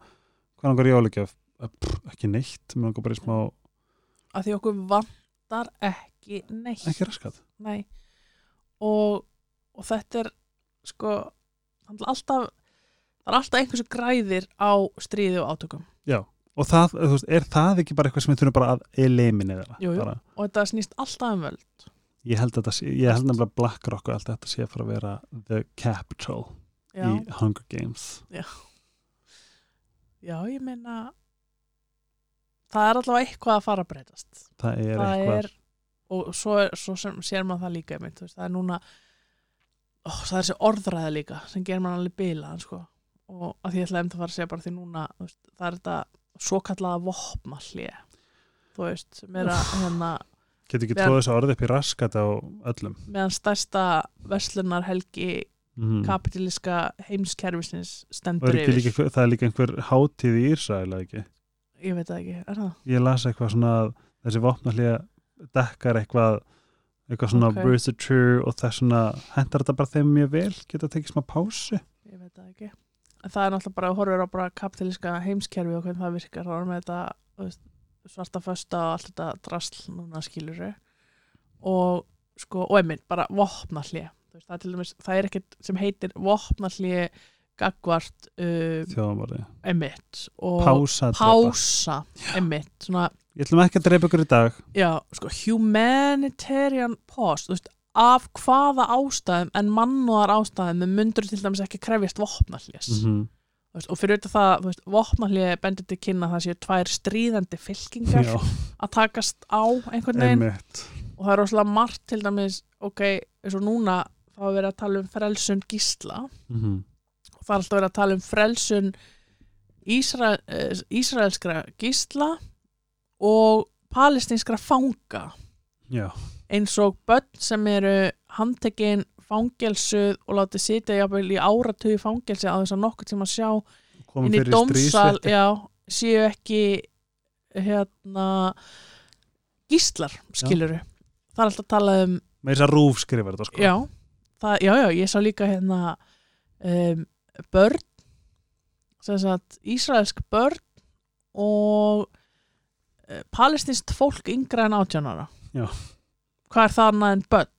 hvað Pff, ekki neitt, mér langar bara í smá að því okkur vantar ekki neitt. Ekki raskat, Nei. Og, og þetta er sko alltaf það er alltaf einhversu græðir á stríði og átökum. Og það, veist, er það ekki bara eitthvað sem við þurfum bara að eliminera? Og þetta snýst alltaf um völd. Ég held að þetta sé, ég held nefnilega BlackRock og allt þetta sé að fara að vera the capital já, í Hunger Games. Já, ég meina það er allavega eitthvað að fara að breytast. Það er það eitthvað. er og svo, er- svo sem, sér maður það líka þú veist, það er núna ó, það er þessi orðræða líka sem gerir mann alveg bilaðan sko. og að því ég ætla að fara að segja bara því núna veist, það er þetta svo kallaða vopmalli þú veist, sem er að hérna, getur ekki Meðan- tróð þessu orðið upp í raskat á öllum? meðan stærsta verslunar helgi mm. kapitalíska heimskerfisins stendur yfir. það er líka einhver hátíð í Ísrael eða ekki ég veit það ekki, er það? ég las eitthvað svona að þessi vopnallíða dekkar eitthvað eitthvað svona Ok. okay. True og það svona hendar þetta bara þeim mjög vel geta tekið smá pásu ég veit það ekki en það er náttúrulega bara að horfa á bara kapitalíska heimskerfi og hvernig það virkar þá er með þetta svarta fösta og allt þetta drasl núna skilur og sko, og einmitt bara vopnalli veist, það, það er ekkert sem heitir vopnalli gagvart uh, þjóðamorði, einmitt og pása pása einmitt, svona ég ætlum ekki að drepa ykkur í dag. Já, sko, humanitarian pause, veist af hvaða ástæðum en mannúðar ástæðum myndur til dæmis ekki krefjast vopnallés mm -hmm. Veist, og fyrir auðvitað það, vopnallið bendur til kynna að það séu tvær stríðandi fylkingar já, að takast á einhvern veginn. Einmitt. Og það er rosalega margt til dæmis, ok, eins og núna þá er verið að tala um frelsun gísla. Mm -hmm. og það er alltaf verið að tala um frelsun Ísra, eh, ísraelskra gísla og palestinskra fanga. Já, eins og börn sem eru handtekinn fangelsuð og látið sitja í áratugi fangelsi á þess að nokkuð tíma sjá komum inn í stríðsvetti já, séu ekki hérna gíslar, skiluru það er alltaf að tala um, með þess að rúf skrifar þetta sko. Já, það, já, já ég sá líka hérna um, börn sagt, Ísraelsk börn og uh, palestinst fólk yngra en átjánara Já. hvað er það annað en börn?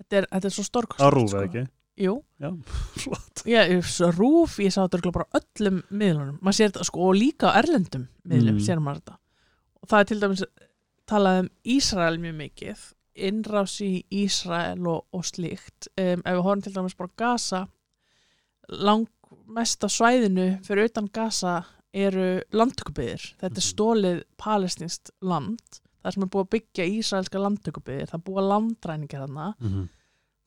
Þetta er, þetta er svo stórkost á rúf eða ekki? Jú, já, ég, rúf, ég sá þetta bara öllum miðlunum, þetta sko og líka erlendum miðlum, Mm. sér maður þetta. Og það er til dæmis talað um Ísrael mjög mikið innrás í Ísrael og, og slíkt. Um, ef við horfum til dæmis bara Gaza langmest á svæðinu fyrir utan Gaza eru landtökubyðir þetta er Mhm. stólið palestinst land. Það sem er búið að byggja ísraelska landtökubyðir það er búið að landræningja þarna. Mhm.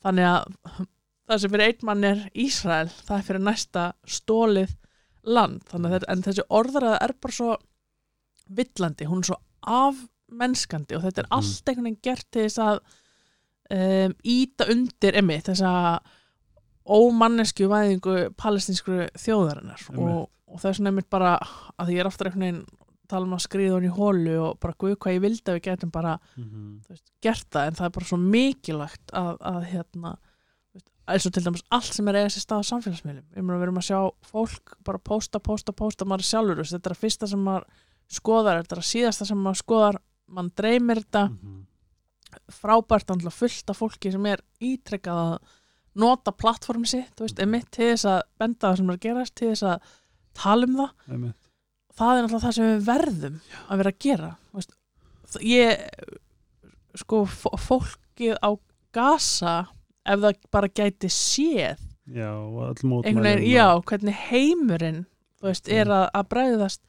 þannig að það sem fyrir einn mann er Ísrael það er fyrir næsta stólið land. Þannig að þetta, en þessi orðræða er bara svo villandi, hún er svo afmennskandi og þetta er Mhm. allt einhvern veginn gert til þess að um, íta undir emmi þess að ómannesku væðingu palestinskru þjóðarinnar og, og það er svona einmitt bara að því ég er aftur einhvern veginn tala um að skriða hún í hólu og bara guð hvað ég vildi að við getum bara Mhm. þú veist, gert það. En það er bara svo mikilvægt að, að hérna eins og til dæmis allt sem er eiga sér stað á samfélagsmiðlum. Við erum að sjá fólk bara posta, posta, posta maður sjálfur, veist, þetta er að fyrsta sem maður skoðar, þetta er að síðasta sem maður skoðar mann dreymir þetta. Mhm. frábært andla fullt af fólki sem er ítrekkað að nota plattform sitt, þú veist, emitt til þess að benda það sem er að gerast, til þess að tala um það. Einmitt. það er náttúrulega það sem við verðum að vera að gera veist, ég sko fó- fólkið á Gaza ef það bara gæti séð Já, veginn, já, hvernig heimurinn þú veist, er að, að bregðast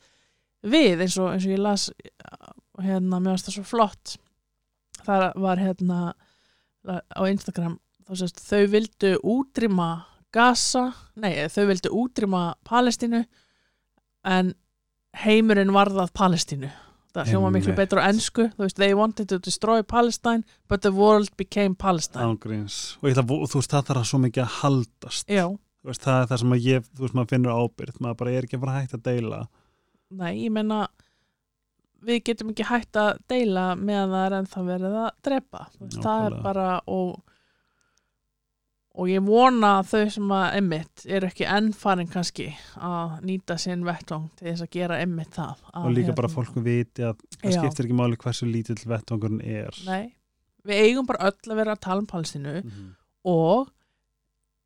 við eins og, eins og ég las hérna, mér varst það svo flott. Það var hérna á Instagram sést, þau vildu útrýma Gaza, nei, þau vildu útrýma Palestínu en heimurinn varðað Palestínu. Það hljóma miklu betur á ensku þú veist, they wanted to destroy Palestine but the world became Palestine. Ángríns. Og ætla, þú veist, það þarf svo mikið að haldast. Veist, það er það sem að ég, veist, maður finnur ábyrgð. Maður bara er ekki að fara hægt að deila. Nei, ég menna við getum ekki hægt að deila meðan það er ennþá verið að drepa. Það er bara og, og ég vona að þau sem að emmitt eru ekki enn farin kannski að nýta sinn vettvang til þess að gera emmitt það að, og líka bara hérna, fólku viti að það skiptir ekki máli hversu lítill vettvangurinn er Nei, við eigum bara öll að vera að tala um Palestínu Mhm. og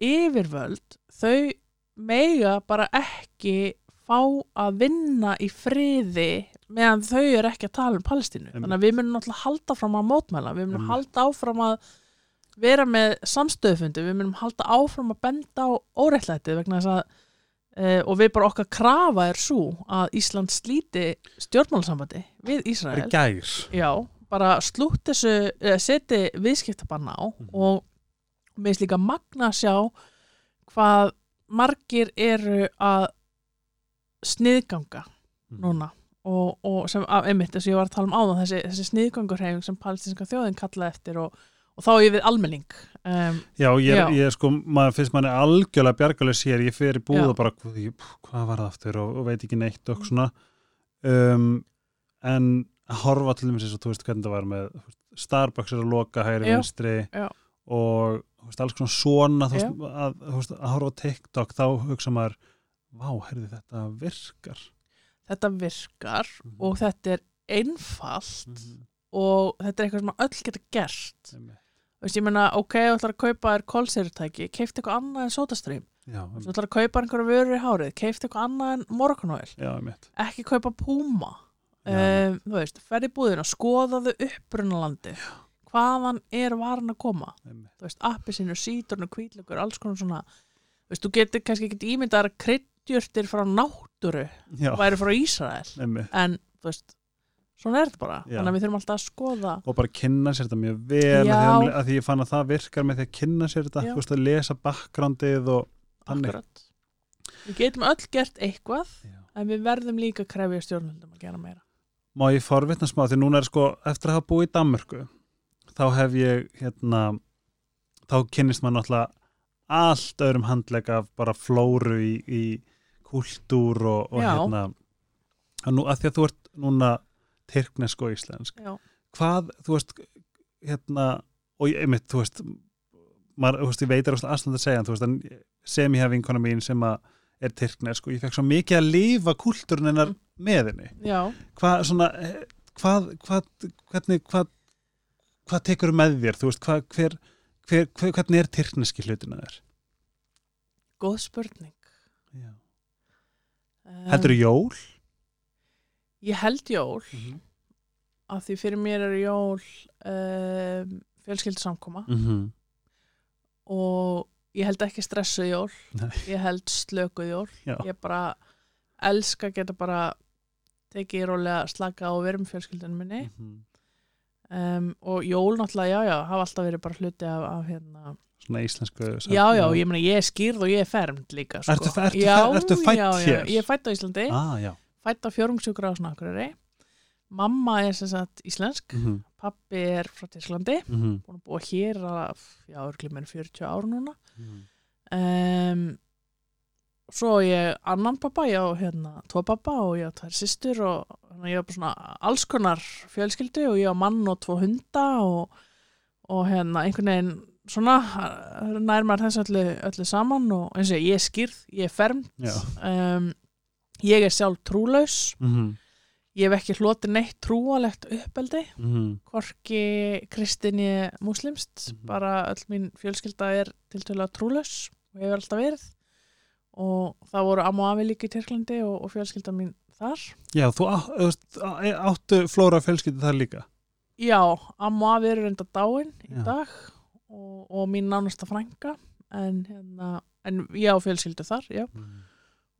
yfirvöld þau mega bara ekki fá að vinna í friði meðan þau eru ekki að tala um Einmitt. þannig að við munum náttúrulega halda fram að mótmæla við munum Einmitt. halda áfram að vera með samstöðufundi við munum halda áfram að benda á óreittlæti vegna þess að uh, og við bara okkar krafa er svo að Ísland slíti stjórnmálasambandi við Ísrael er Já, bara slútt þessu, eða seti viðskiptabanna á Mhm. og mér finnst líka magna að sjá hvað margir eru að sniðganga Mhm. núna og, og sem, einmitt þess að ég var að tala um áðan þessi, þessi sniðgangurhefing sem palestinska þjóðin kallaði eftir og, og þá ég við almenning um, Já, ég, er, ég er sko, maður finnst manni algjörlega bjargalega sér, ég fer í búð Já. og bara, hvað, var það aftur og, og veit ekki neitt og svona um, en að horfa til dæmis eins og þú veist hvernig það var með Starbucks er að loka hægri Já. vinstri Já. og veist, alls konar svona þú veist, að, veist, að horfa TikTok þá hugsa maður, vá, heyrði þetta virkar þetta virkar og þetta er einfalt Mhm. og þetta er eitthvað sem öll geta gert Einmitt. Þú veist, ég meina, ok, þú ætlar að kaupa þér kólsýrutæki, keifti eitthvað annað en sótastrým þú ætlar að kaupa einhverju vörur í hárið, keifti eitthvað annað en mitt ekki kaupa púma um, þú veist, ferði búðina skoðaðu upprunalandi hvaðan er varan að koma? Einmitt. þú veist, appi sínur, síturnu, kvítlökur alls konar svona, þú veist, þú getur kannski ekki ímyndar kryddjurtir frá náttúru Já, væri frá Ísrael. Einmitt. En, þú veist, svona er þetta bara. Já. þannig að við þurfum alltaf að skoða. Og bara kynna sér þetta mjög vel Já. að því, að því ég fann að það virkar með því að kynna sér þetta, Já. þú veist að lesa backgroundið og þannig. Akkurat. Við getum öll gert eitthvað en við verðum líka að krefja stjórnvöldum að gera meira. Má ég forvitna smá því núna er sko eftir að hafa búið í Danmörku þá hef ég hérna þá kynnist maður náttúrulega allt öðrum handlega bara flóru í, í kultúr og, og hérna. Að, nú, að því að þú ert núna tyrknesk og íslensk. Já, hvað, þú veist hérna, og ég, einmitt, þú veist maður, þú veist, ég veit er aðstænd að segja en þú veist, en sem ég hef vinkona mín sem að er tyrknesk og ég fekk svo mikið að lifa kultúrun hennar með henni. Já, hvað svona hvað, hvað, hvernig hvað, hvað tekur með þér þú veist, hvað, hver, hver, hver hvernig er tyrkneski hlutina þér góð spurning. Já. heldur jól ég held jól mm af því fyrir mér er jól um, fjölskyldu samkoma -hmm. og ég held ekki stressuð jól Nei. ég held slökuð jól Já. ég bara elska að geta bara tekið í rólega slaka verið með fjölskyldunum minni Mhm. um, og jól náttúrulega, já, já, hafa alltaf verið bara hluti af, af hérna, Svona íslensku já, já, ég meina ég er skýrð og ég er fermd líka, sko. Ertu- ertu- já, ertu fædd já, já, hér? Ég er fætt á Íslandi, Ah, já fætt á fjórungsjúkra á Snakurari Mamma er sem sagt íslensk, Mhm, pappi er frá Tísklandi, mhm, búin að búa hér að, já, örglum en 40 ár núna. Mhm. um, svo ég annan pappa, ég á hérna tvo pappa og ég á tvær systur og að ég á bara svona alls konar fjölskyldu og ég á mann og tvo hunda og, og hérna einhvern veginn svona eh, nær maður þess öllu, öllu saman og eins og ég, ég er skýrð, ég er fermt. Um, ég er sjálf trúlaus. Mhm, ég hef ekki hlotið neitt trúalegt uppeldi mhm, hvorki kristinni muslimst Mhm. bara öll mín fjölskylda er til tölulega trúlaus og hefur alltaf verið. Og það voru amma og afi líka í Tyrklandi og, og fjölskylda mín þar. Já, þú á- áttu flóra fjölskyldi þar líka? Já, amma og afi eru reynda dáin í dag og, og mín nánasta frænka en, hérna, en ég á fjölskyldu þar já.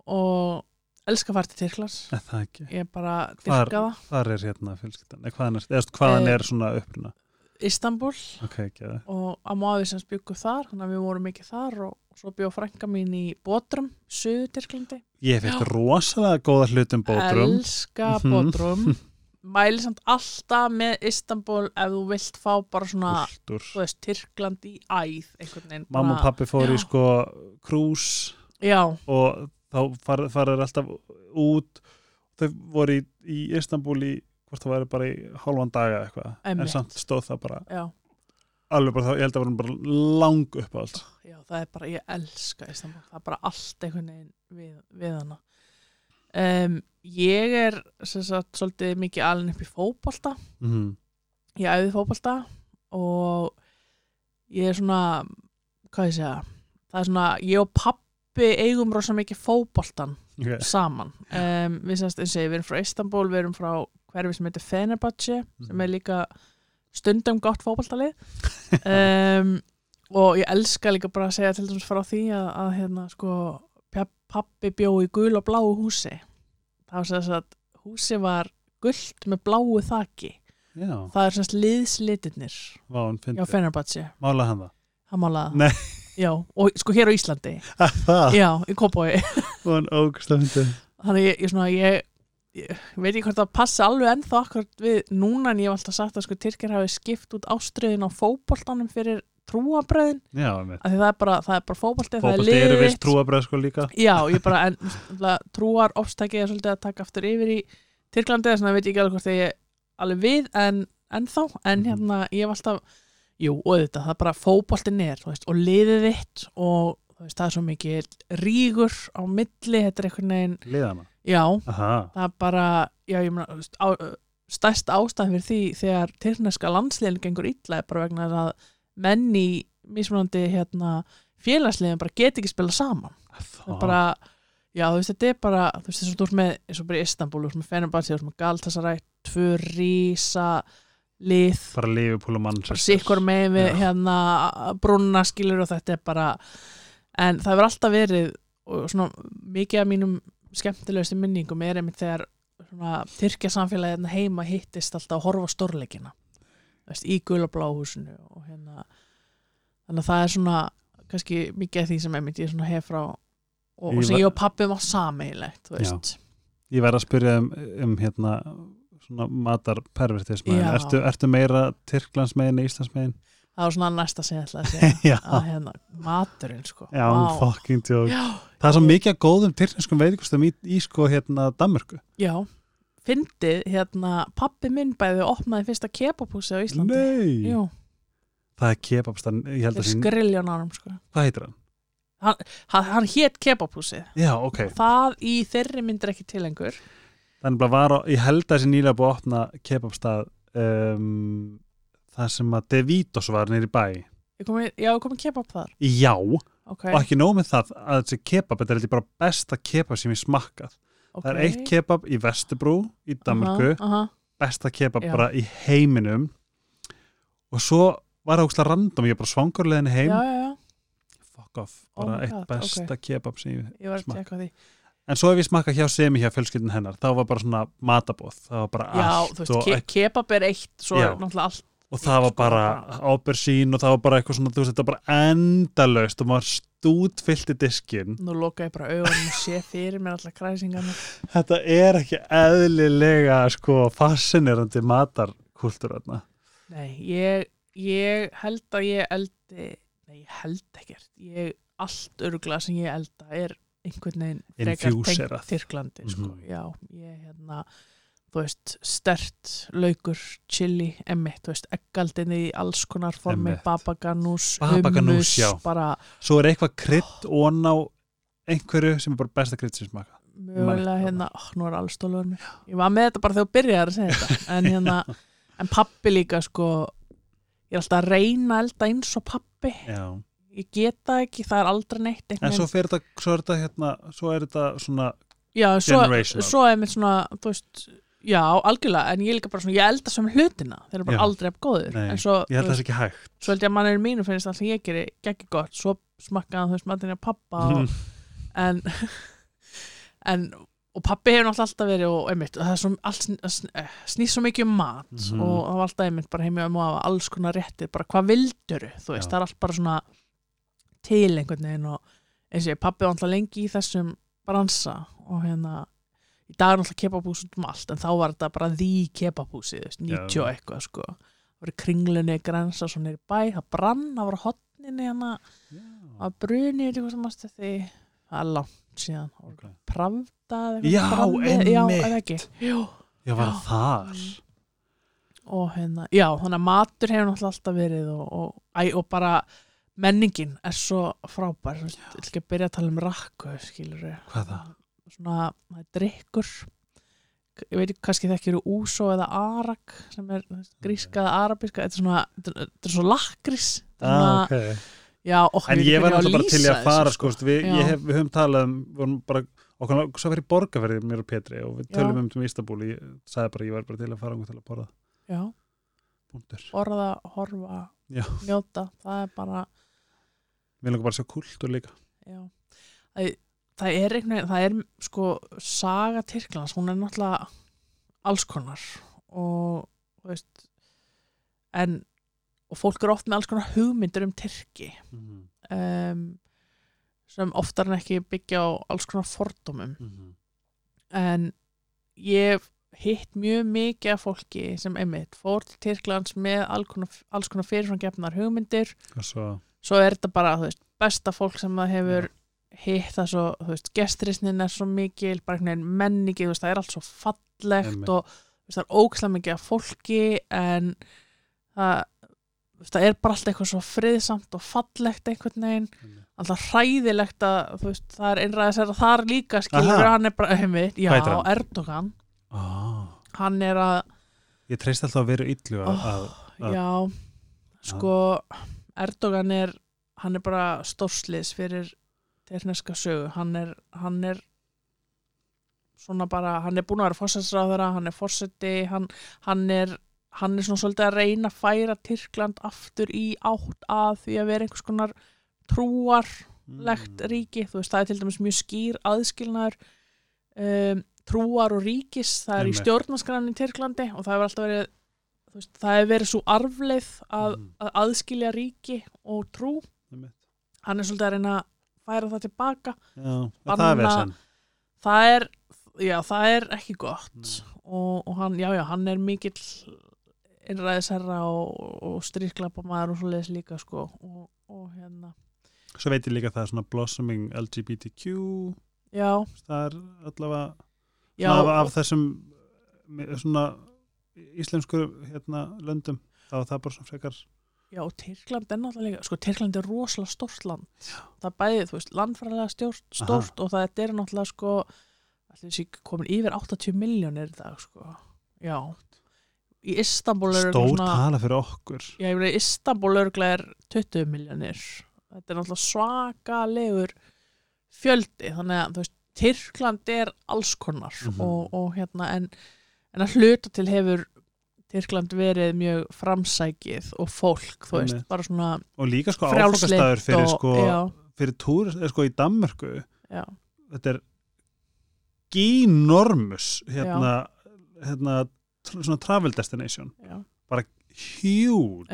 og elska að fara til Tyrklands. Er ég bara Hvar- dyrka það. Hvar er hérna fjölskyldan? Hvaðan er, hvaðan Eh, er svona uppruna? Istanbul Ok, ekki það. Og og afi sem byggu þar þannig að við vorum ekki þar og svo bjó frænka mín í Bótrum, Suðu Tyrklandi. Ég Já. rosalega góða hlutum bótrum elska Mhm. Bótrum mæli samt alltaf með Istanbul ef þú vilt fá bara svona þú veist, Tyrkland í æð Mamma og pappi fór í Já. sko krús já, og þá far- fara þeir alltaf út. Þau voru í, í Istanbul í hvort það væri bara í hálfan daga eitthvað. En samt stóð það bara já, alveg bara þá, ég held að það voru bara lang upp á allt já, það er bara ég elska Istanbul, það er bara allt einhvern veginn við, við hana. Um, ég er sem sagt svolítið mikið alin upp í fótbolta. Mm. ég æði fótbolta og ég er svona hvað ég segja það er svona, ég og pappi eigum rosa mikið fótboltan okay. saman. Um, við semst ég, við erum frá Istanbul við erum frá hverfi sem heitir Fenerbahce sem er líka stundum gott fótboltalið. Um, og ég elska líka bara að segja til dæmis frá því að, að hérna sko pappi bjó í gul og bláu húsi. Það var sem sagt húsi var gult með bláu þaki. Já, það er hann já, fyndi Fenerbahce, Mála hann það? Hann málaði Nei. það já, og sko hér á Íslandi. Það já, í Kópói þannig ég, ég, svona, ég, ég veit ekki hvort það passi alveg ennþá akkurat við núna en ég hef alltaf sagt að sko Tyrkir hafi skipt út ástriðin á fótboltanum fyrir trúabröðin það er bara, það er bara fótbolti, það er Fótbolti eru liðið vist trúabröð sko líka. Já, ég bara, en trúar ofstækið er svolítið að taka aftur yfir í Tyrklandi, þess vegna veit ég ekki alveg hvort ég er alveg við en ennþá. En Mhm. hérna, ég hef alltaf jú, og þetta, það er bara fótboltin er veist, og liðið þitt og veist, það er svo mikið rígur á milli, þetta er einhvern veginn Liðana já, Aha, það er bara, já ég meina á, stærst ástæð fyrir því þegar tyrkneska landsliðin gengur illa er bara vegna að menn í mismunandi hérna, félagsliðin bara get ekki spila saman. Það er bara, já þú veist þetta er bara þú veist þess að þú ert með, eins og bara í Istanbul þú ert með Fenerbahce, þú ert með Galatasaray tvö rísa lið bara Liverpool og mann bara sikkur með við Já. hérna brúnna skilur og þetta er bara en það hefur alltaf verið og svona mikið af mínum skemmtilegustu minningum er einmitt þegar svona Tyrkja samfélagi hérna heima hittist alltaf að horfa stórleikina veist, í gulabláhúsinu og hérna þannig að það er svona kannski mikið af því sem einmitt ég svona hef frá og, og sem ég og pappi var Já. veist Ég verð að spyrja um, um hérna Já. ertu, ertu meira Tyrklands megin eða Íslands megin? það var svona næsta sem ég ætla að segja að hérna, maturinn sko já, Vá. fucking joke Það er svo mikið af góðum tyrkneskum veitingustum í, í sko hérna Danmörku Já, fyndið, hérna, pappi minn bæði opnaði fyrsta kebabhúsi á Íslandi. Nei, Jú, það er kebabstan ég held það að sín, skrilljón árum, sko. hvað heitir hann? Hann, hann hét kebabhúsi. Já, ok, Það í þeirri myndir ekki til lengur. Þannig að ég held að þessi nýlega búið að opna kebabstað um, það sem að Devitos var nýri bæ Ég komi, já, ég komi kebab þar. Já, Ok, og ekki nóg með það að þessi kebab, þetta er ég bara besta kebab sem ég smakkað ok. Það er eitt kebab í Vestubrú í Danmörku, Aha, aha. besta kebab Já. bara í heiminum og svo var það ógslag random, ég er bara svangarleðin heim Já, já, fuck off, Oh bara my eitt God, besta kebab sem ég ég var að tjekka því. En svo ef ég smakka hjá semi hjá fjölskyldin hennar. Þá var bara svona matabóð það var bara já, allt þú veist, ke kebab er eitt svo Já. er náttúrulega allt og það var sko, bara ábersín og það var bara eitthvað svona, þú veist, þetta var bara endalaust og maður stútfyllti diskin nú loka ég bara augunum og sé fyrir mér alltaf kræsingarna þetta er ekki eðlilega sko fascinerandi matarkúltur þarna. Nei, ég, ég held að ég eldi nei, ég held ekkert. Ég, allt örgla sem ég elda er einhvern veginn frekar tengt Tyrklandi sko. Mhm. já, ég hérna þú veist, stert, laukur chili, emmitt, þú veist eggaldinni í alls konar formi, babaganús Babaganús, já. bara svo er eitthvað krydd ón á einhverju sem er bara besta krydd sem smaka mögulega Mæ- hérna, oh, nú er alls stóluður mér ég var með þetta bara þegar byrjaði að segja þetta en hérna, en pappi líka sko, ég er alltaf að reyna elda eins og pappi, já. Ég get það ekki það er aldrei neitt en svo fyrir þetta, svo er þetta hérna svo er þetta svona já, svo, svo er mér svona, þú veist já, algjörlega, en ég líka bara svona, ég elda sem hlutina, þeir eru bara Já. aldrei af góður Nei, en svo, ég held það ekki hægt svo held ég að mannir mínu finnst allt sem ég geri geggi gott, svo smakkaði hann, þú veist, maturinn af pappa og, en, en og pappi hefur náttúrulega alltaf verið og einmitt, og það er svo allt eh, snýst svo mikið um mat Mhm. og það var alltaf einmitt bara heimja um að alls konar réttir, bara hvað vilduru þú veist, Já. það er allt bara svona til einhvern veginn og eins og ég, pappi var alltaf lengi í þessum bransa og hérna í dag er náttúrulega kebabhús út um allt en þá var þetta bara því kebabhúsi þú veist, 90 og eitthvað sko það var í kringlunni, grensa svo nýri bæ það brann, það var á hotninni hérna að bruni, eitthvað sem mást því það er langt síðan Ok. Pravda Já, Já, einmitt. Jú. já, var Já. þar Og hérna, já, þannig að matur hefur alltaf verið og, og, æ, og bara menningin er svo frábær ég vil ekki byrja að tala um rakku skilur Hvað það? Svona, það er drikkur ég veit ekki, kannski þekkir úsó eða arak sem er gríska eða arabiska þetta er svona, þetta er- svo lakris ah, okay. já, og en ég var náttúrulega bara til í að fara sko, sko. við, Já. ég hef, við höfum talað um bara, okkur, svo verið borgarverði mér og Petri og við Já. tölum um til Ístabúl ég sagði bara, ég var bara til að fara um til að borða já, Búndur. orða, horfa Já. njóta, það er bara við langar bara að sjá kultur líka Já, það, það er einhvern veginn, það er sko saga Tyrklands, hún er náttúrulega alls konar og veist en og fólk er oft með alls konar hugmyndir um Tyrki mm um, sem oftar en ekki byggja á alls konar fordómum. -hmm. en ég hitt mjög mikið af fólki sem einmitt fór til Tyrklands með alls konar, alls konar fyrirframgefnar hugmyndir. Og svo er þetta bara þú veist, besta fólk sem það hefur hitt það svo, þú veist, gestrisnin er svo mikil, bara einhvern veginn menningi þú veist, það er allt svo fallegt Einmitt. og þú veist, það er ókslega mikið af fólki en það það er bara allt eitthvað svo friðsamt og fallegt einhvern veginn alltaf hræðilegt að þú veist, það er einræðis að þar líka skilur Aha. hann er bara, heimitt, já, hann? Erdogan ah, hann er að ég treyst alltaf að vera illu að, Oh. að, að Já, sko Erdogan er hann er bara stórsliðs fyrir terneska sögu. Hann er, hann er svona bara, hann er búin að vera fórsætsráðara, hann er fórseti hann, hann er hann er svona svolítið að reyna að færa Tyrkland aftur í átt að því að vera einhvers konar trúarlegt Mm. ríki, þú veist, það er til dæmis mjög skýr aðskilnaður um, trúar og ríkis, það er í stjórnaskrann í Tyrklandi og það hefur alltaf verið veist, það hefur verið svo arfleið að, Mm. að aðskilja ríki og trú. Einmitt. hann er svolítið að reyna að færa það tilbaka. Já, það er það er, já, það er ekki gott. Og, og hann, já, já, hann er mikill innræðisherra og, og stríklapamaður og svoleiðis líka sko. Og, og hérna, svo veit ég líka að það er svona blossoming LGBTQ já, það er allavega já. af, af þessum svona íslensku hérna, löndum þá er það bara svona frekar Já, Tyrkland er náttúrulega sko Tyrkland er rosalega stórt land. Það er bæðið, þú veist, landfræðilega stórt og það er náttúrulega sko, allir sé komin yfir 80 miljónir í dag, sko. Já. Í Istanbul er stór tala fyrir okkur já, ég meina, í Istanbul örglega er 20 miljónir. Þetta er náttúrulega svakalegur fjöldi, þannig að, þú veist, Tyrkland er alls konar Mhm. og, og hérna, en, en að hluta til hefur Tyrkland verið mjög framsækið og fólk, þú veist, bara svona og líka sko áfokastæður fyrir og- sko, já, fyrir túr, eða sko í Danmörku. Já, þetta er ginormus hérna, hérna svona travel destination. Já, huge.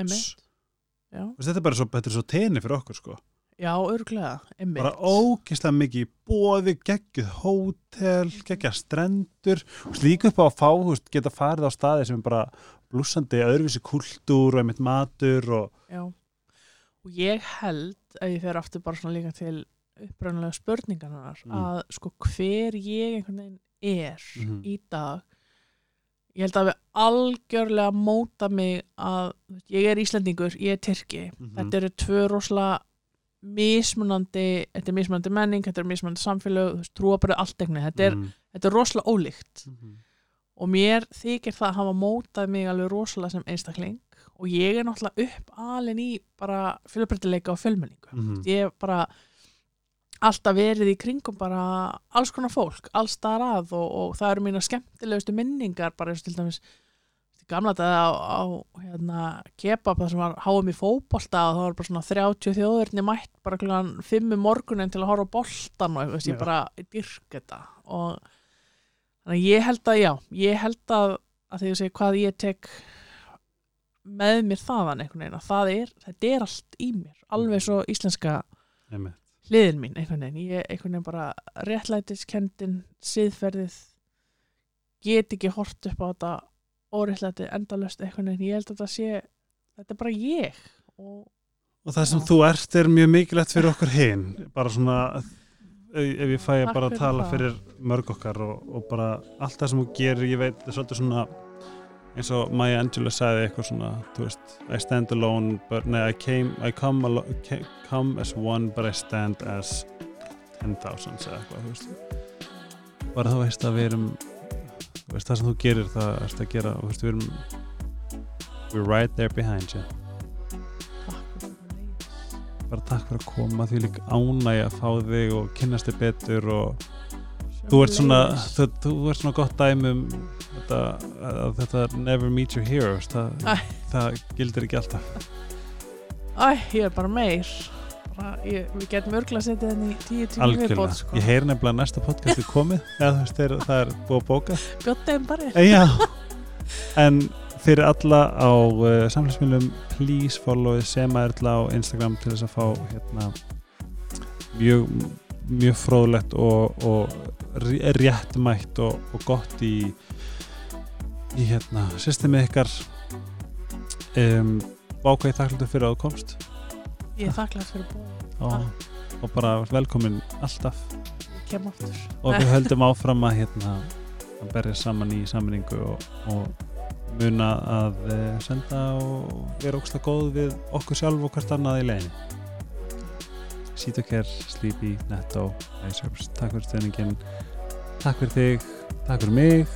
Já, Veist, þetta er bara svo, þetta er svo tenni fyrir okkur sko já, örglega einmitt. bara ógeðslega mikið bóði geggjuð hótel, geggja strendur og slíku upp á að fá veist, geta farið á staði sem er bara blúsandi öðruvísi kultúr og einmitt matur og Já, og ég held ef ég fer aftur bara svona líka til uppræðanlega spurningarnar Mm. að sko hver ég einhvern veginn er Mhm. í dag ég held að við algjörlega móta mig að ég er Íslendingur, ég er Tyrki Mhm. þetta eru tvö rosalega mismunandi, þetta er mismunandi menning þetta er mismunandi veist, trúabrið allt veginn, þetta er, mm. þetta er rosalega ólíkt Mhm. og mér þykir það að hafa mótað mig alveg rosalega sem einstakling og ég er náttúrulega upp alin í bara fjölbreytileika og fjölmenningu Mhm. ég hef bara alltaf verið í kringum bara alls konar fólk, alls þar að og, og það eru mína skemmtilegustu minningar bara eins og til dæmis gamla dag á, á hérna, kebab það sem var háum í fótbolta og það var bara svona 30 þjóðurni mætt bara klukkan 5 um morgunin til að horfa á boltan og eitthvað, ég bara dyrk þetta. Og þannig að ég held að já, ég held að að því að segja hvað ég tek með mér þaðan einhvern veginn að það er, þetta er allt í mér alveg svo íslenska Einmitt. hliðin mín einhvern veginn, ég einhvern veginn bara réttlætiskendin, siðferðið get ekki hort upp á þetta óréttlæti endalöst einhvern veginn, ég held að þetta sé þetta er bara ég og og það sem Já. þú ert er mjög mikilvægt fyrir okkur hinn bara svona ef ég fæ að bara fyrir tala það. fyrir mörg okkar og, og bara allt það sem þú gerir, ég veit, það er svolítið svona eins og Maya Angelou sagði eitthvað svona, þú veist, I stand alone but, nei, I came, I come, alo- ca- come as one but I stand as 10,000 eða eitthvað, bara þú veist að við erum veist, það sem þú gerir, það erst að gera þú veist, við erum we're right there behind you. Bara takk fyrir að koma því lík ánægja að fá þig og kynnast þig betur og þú ert svona þú, þú ert svona gott dæmi um þetta, að þetta never meet your heroes það, það gildir ekki alltaf. Æ, ég er bara meir ég, við getum örgla að setja henni í tíu algjörlega, viðbót sko. ég heyr nefnilega næsta podcast er komið. Eða þú veist, það er búið að bóka. Bjóttaðum bara. En já. En fyrir alla á uh, samfélagsmiðlum please follow Sema Erla á Instagram til þess að fá hérna mjög, mjög fróðlegt og, og ré- réttmætt og, og gott í í hérna systemið ykkar. Um, bákvæði þakkláttur fyrir að þú komst ég er þakklægt fyrir bóð og, bara velkomin alltaf. Kem aftur. Og við höldum áfram að hérna að berja saman í sammenningu og, og muna að eh, senda og vera ógsta góð við okkur sjálf og hvert annað í leiðinni. Sítokær, Sleepy, Netto Iceherbs, takk fyrir stefningin takk fyrir þig, takk fyrir mig.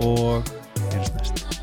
Og heyrjumst næst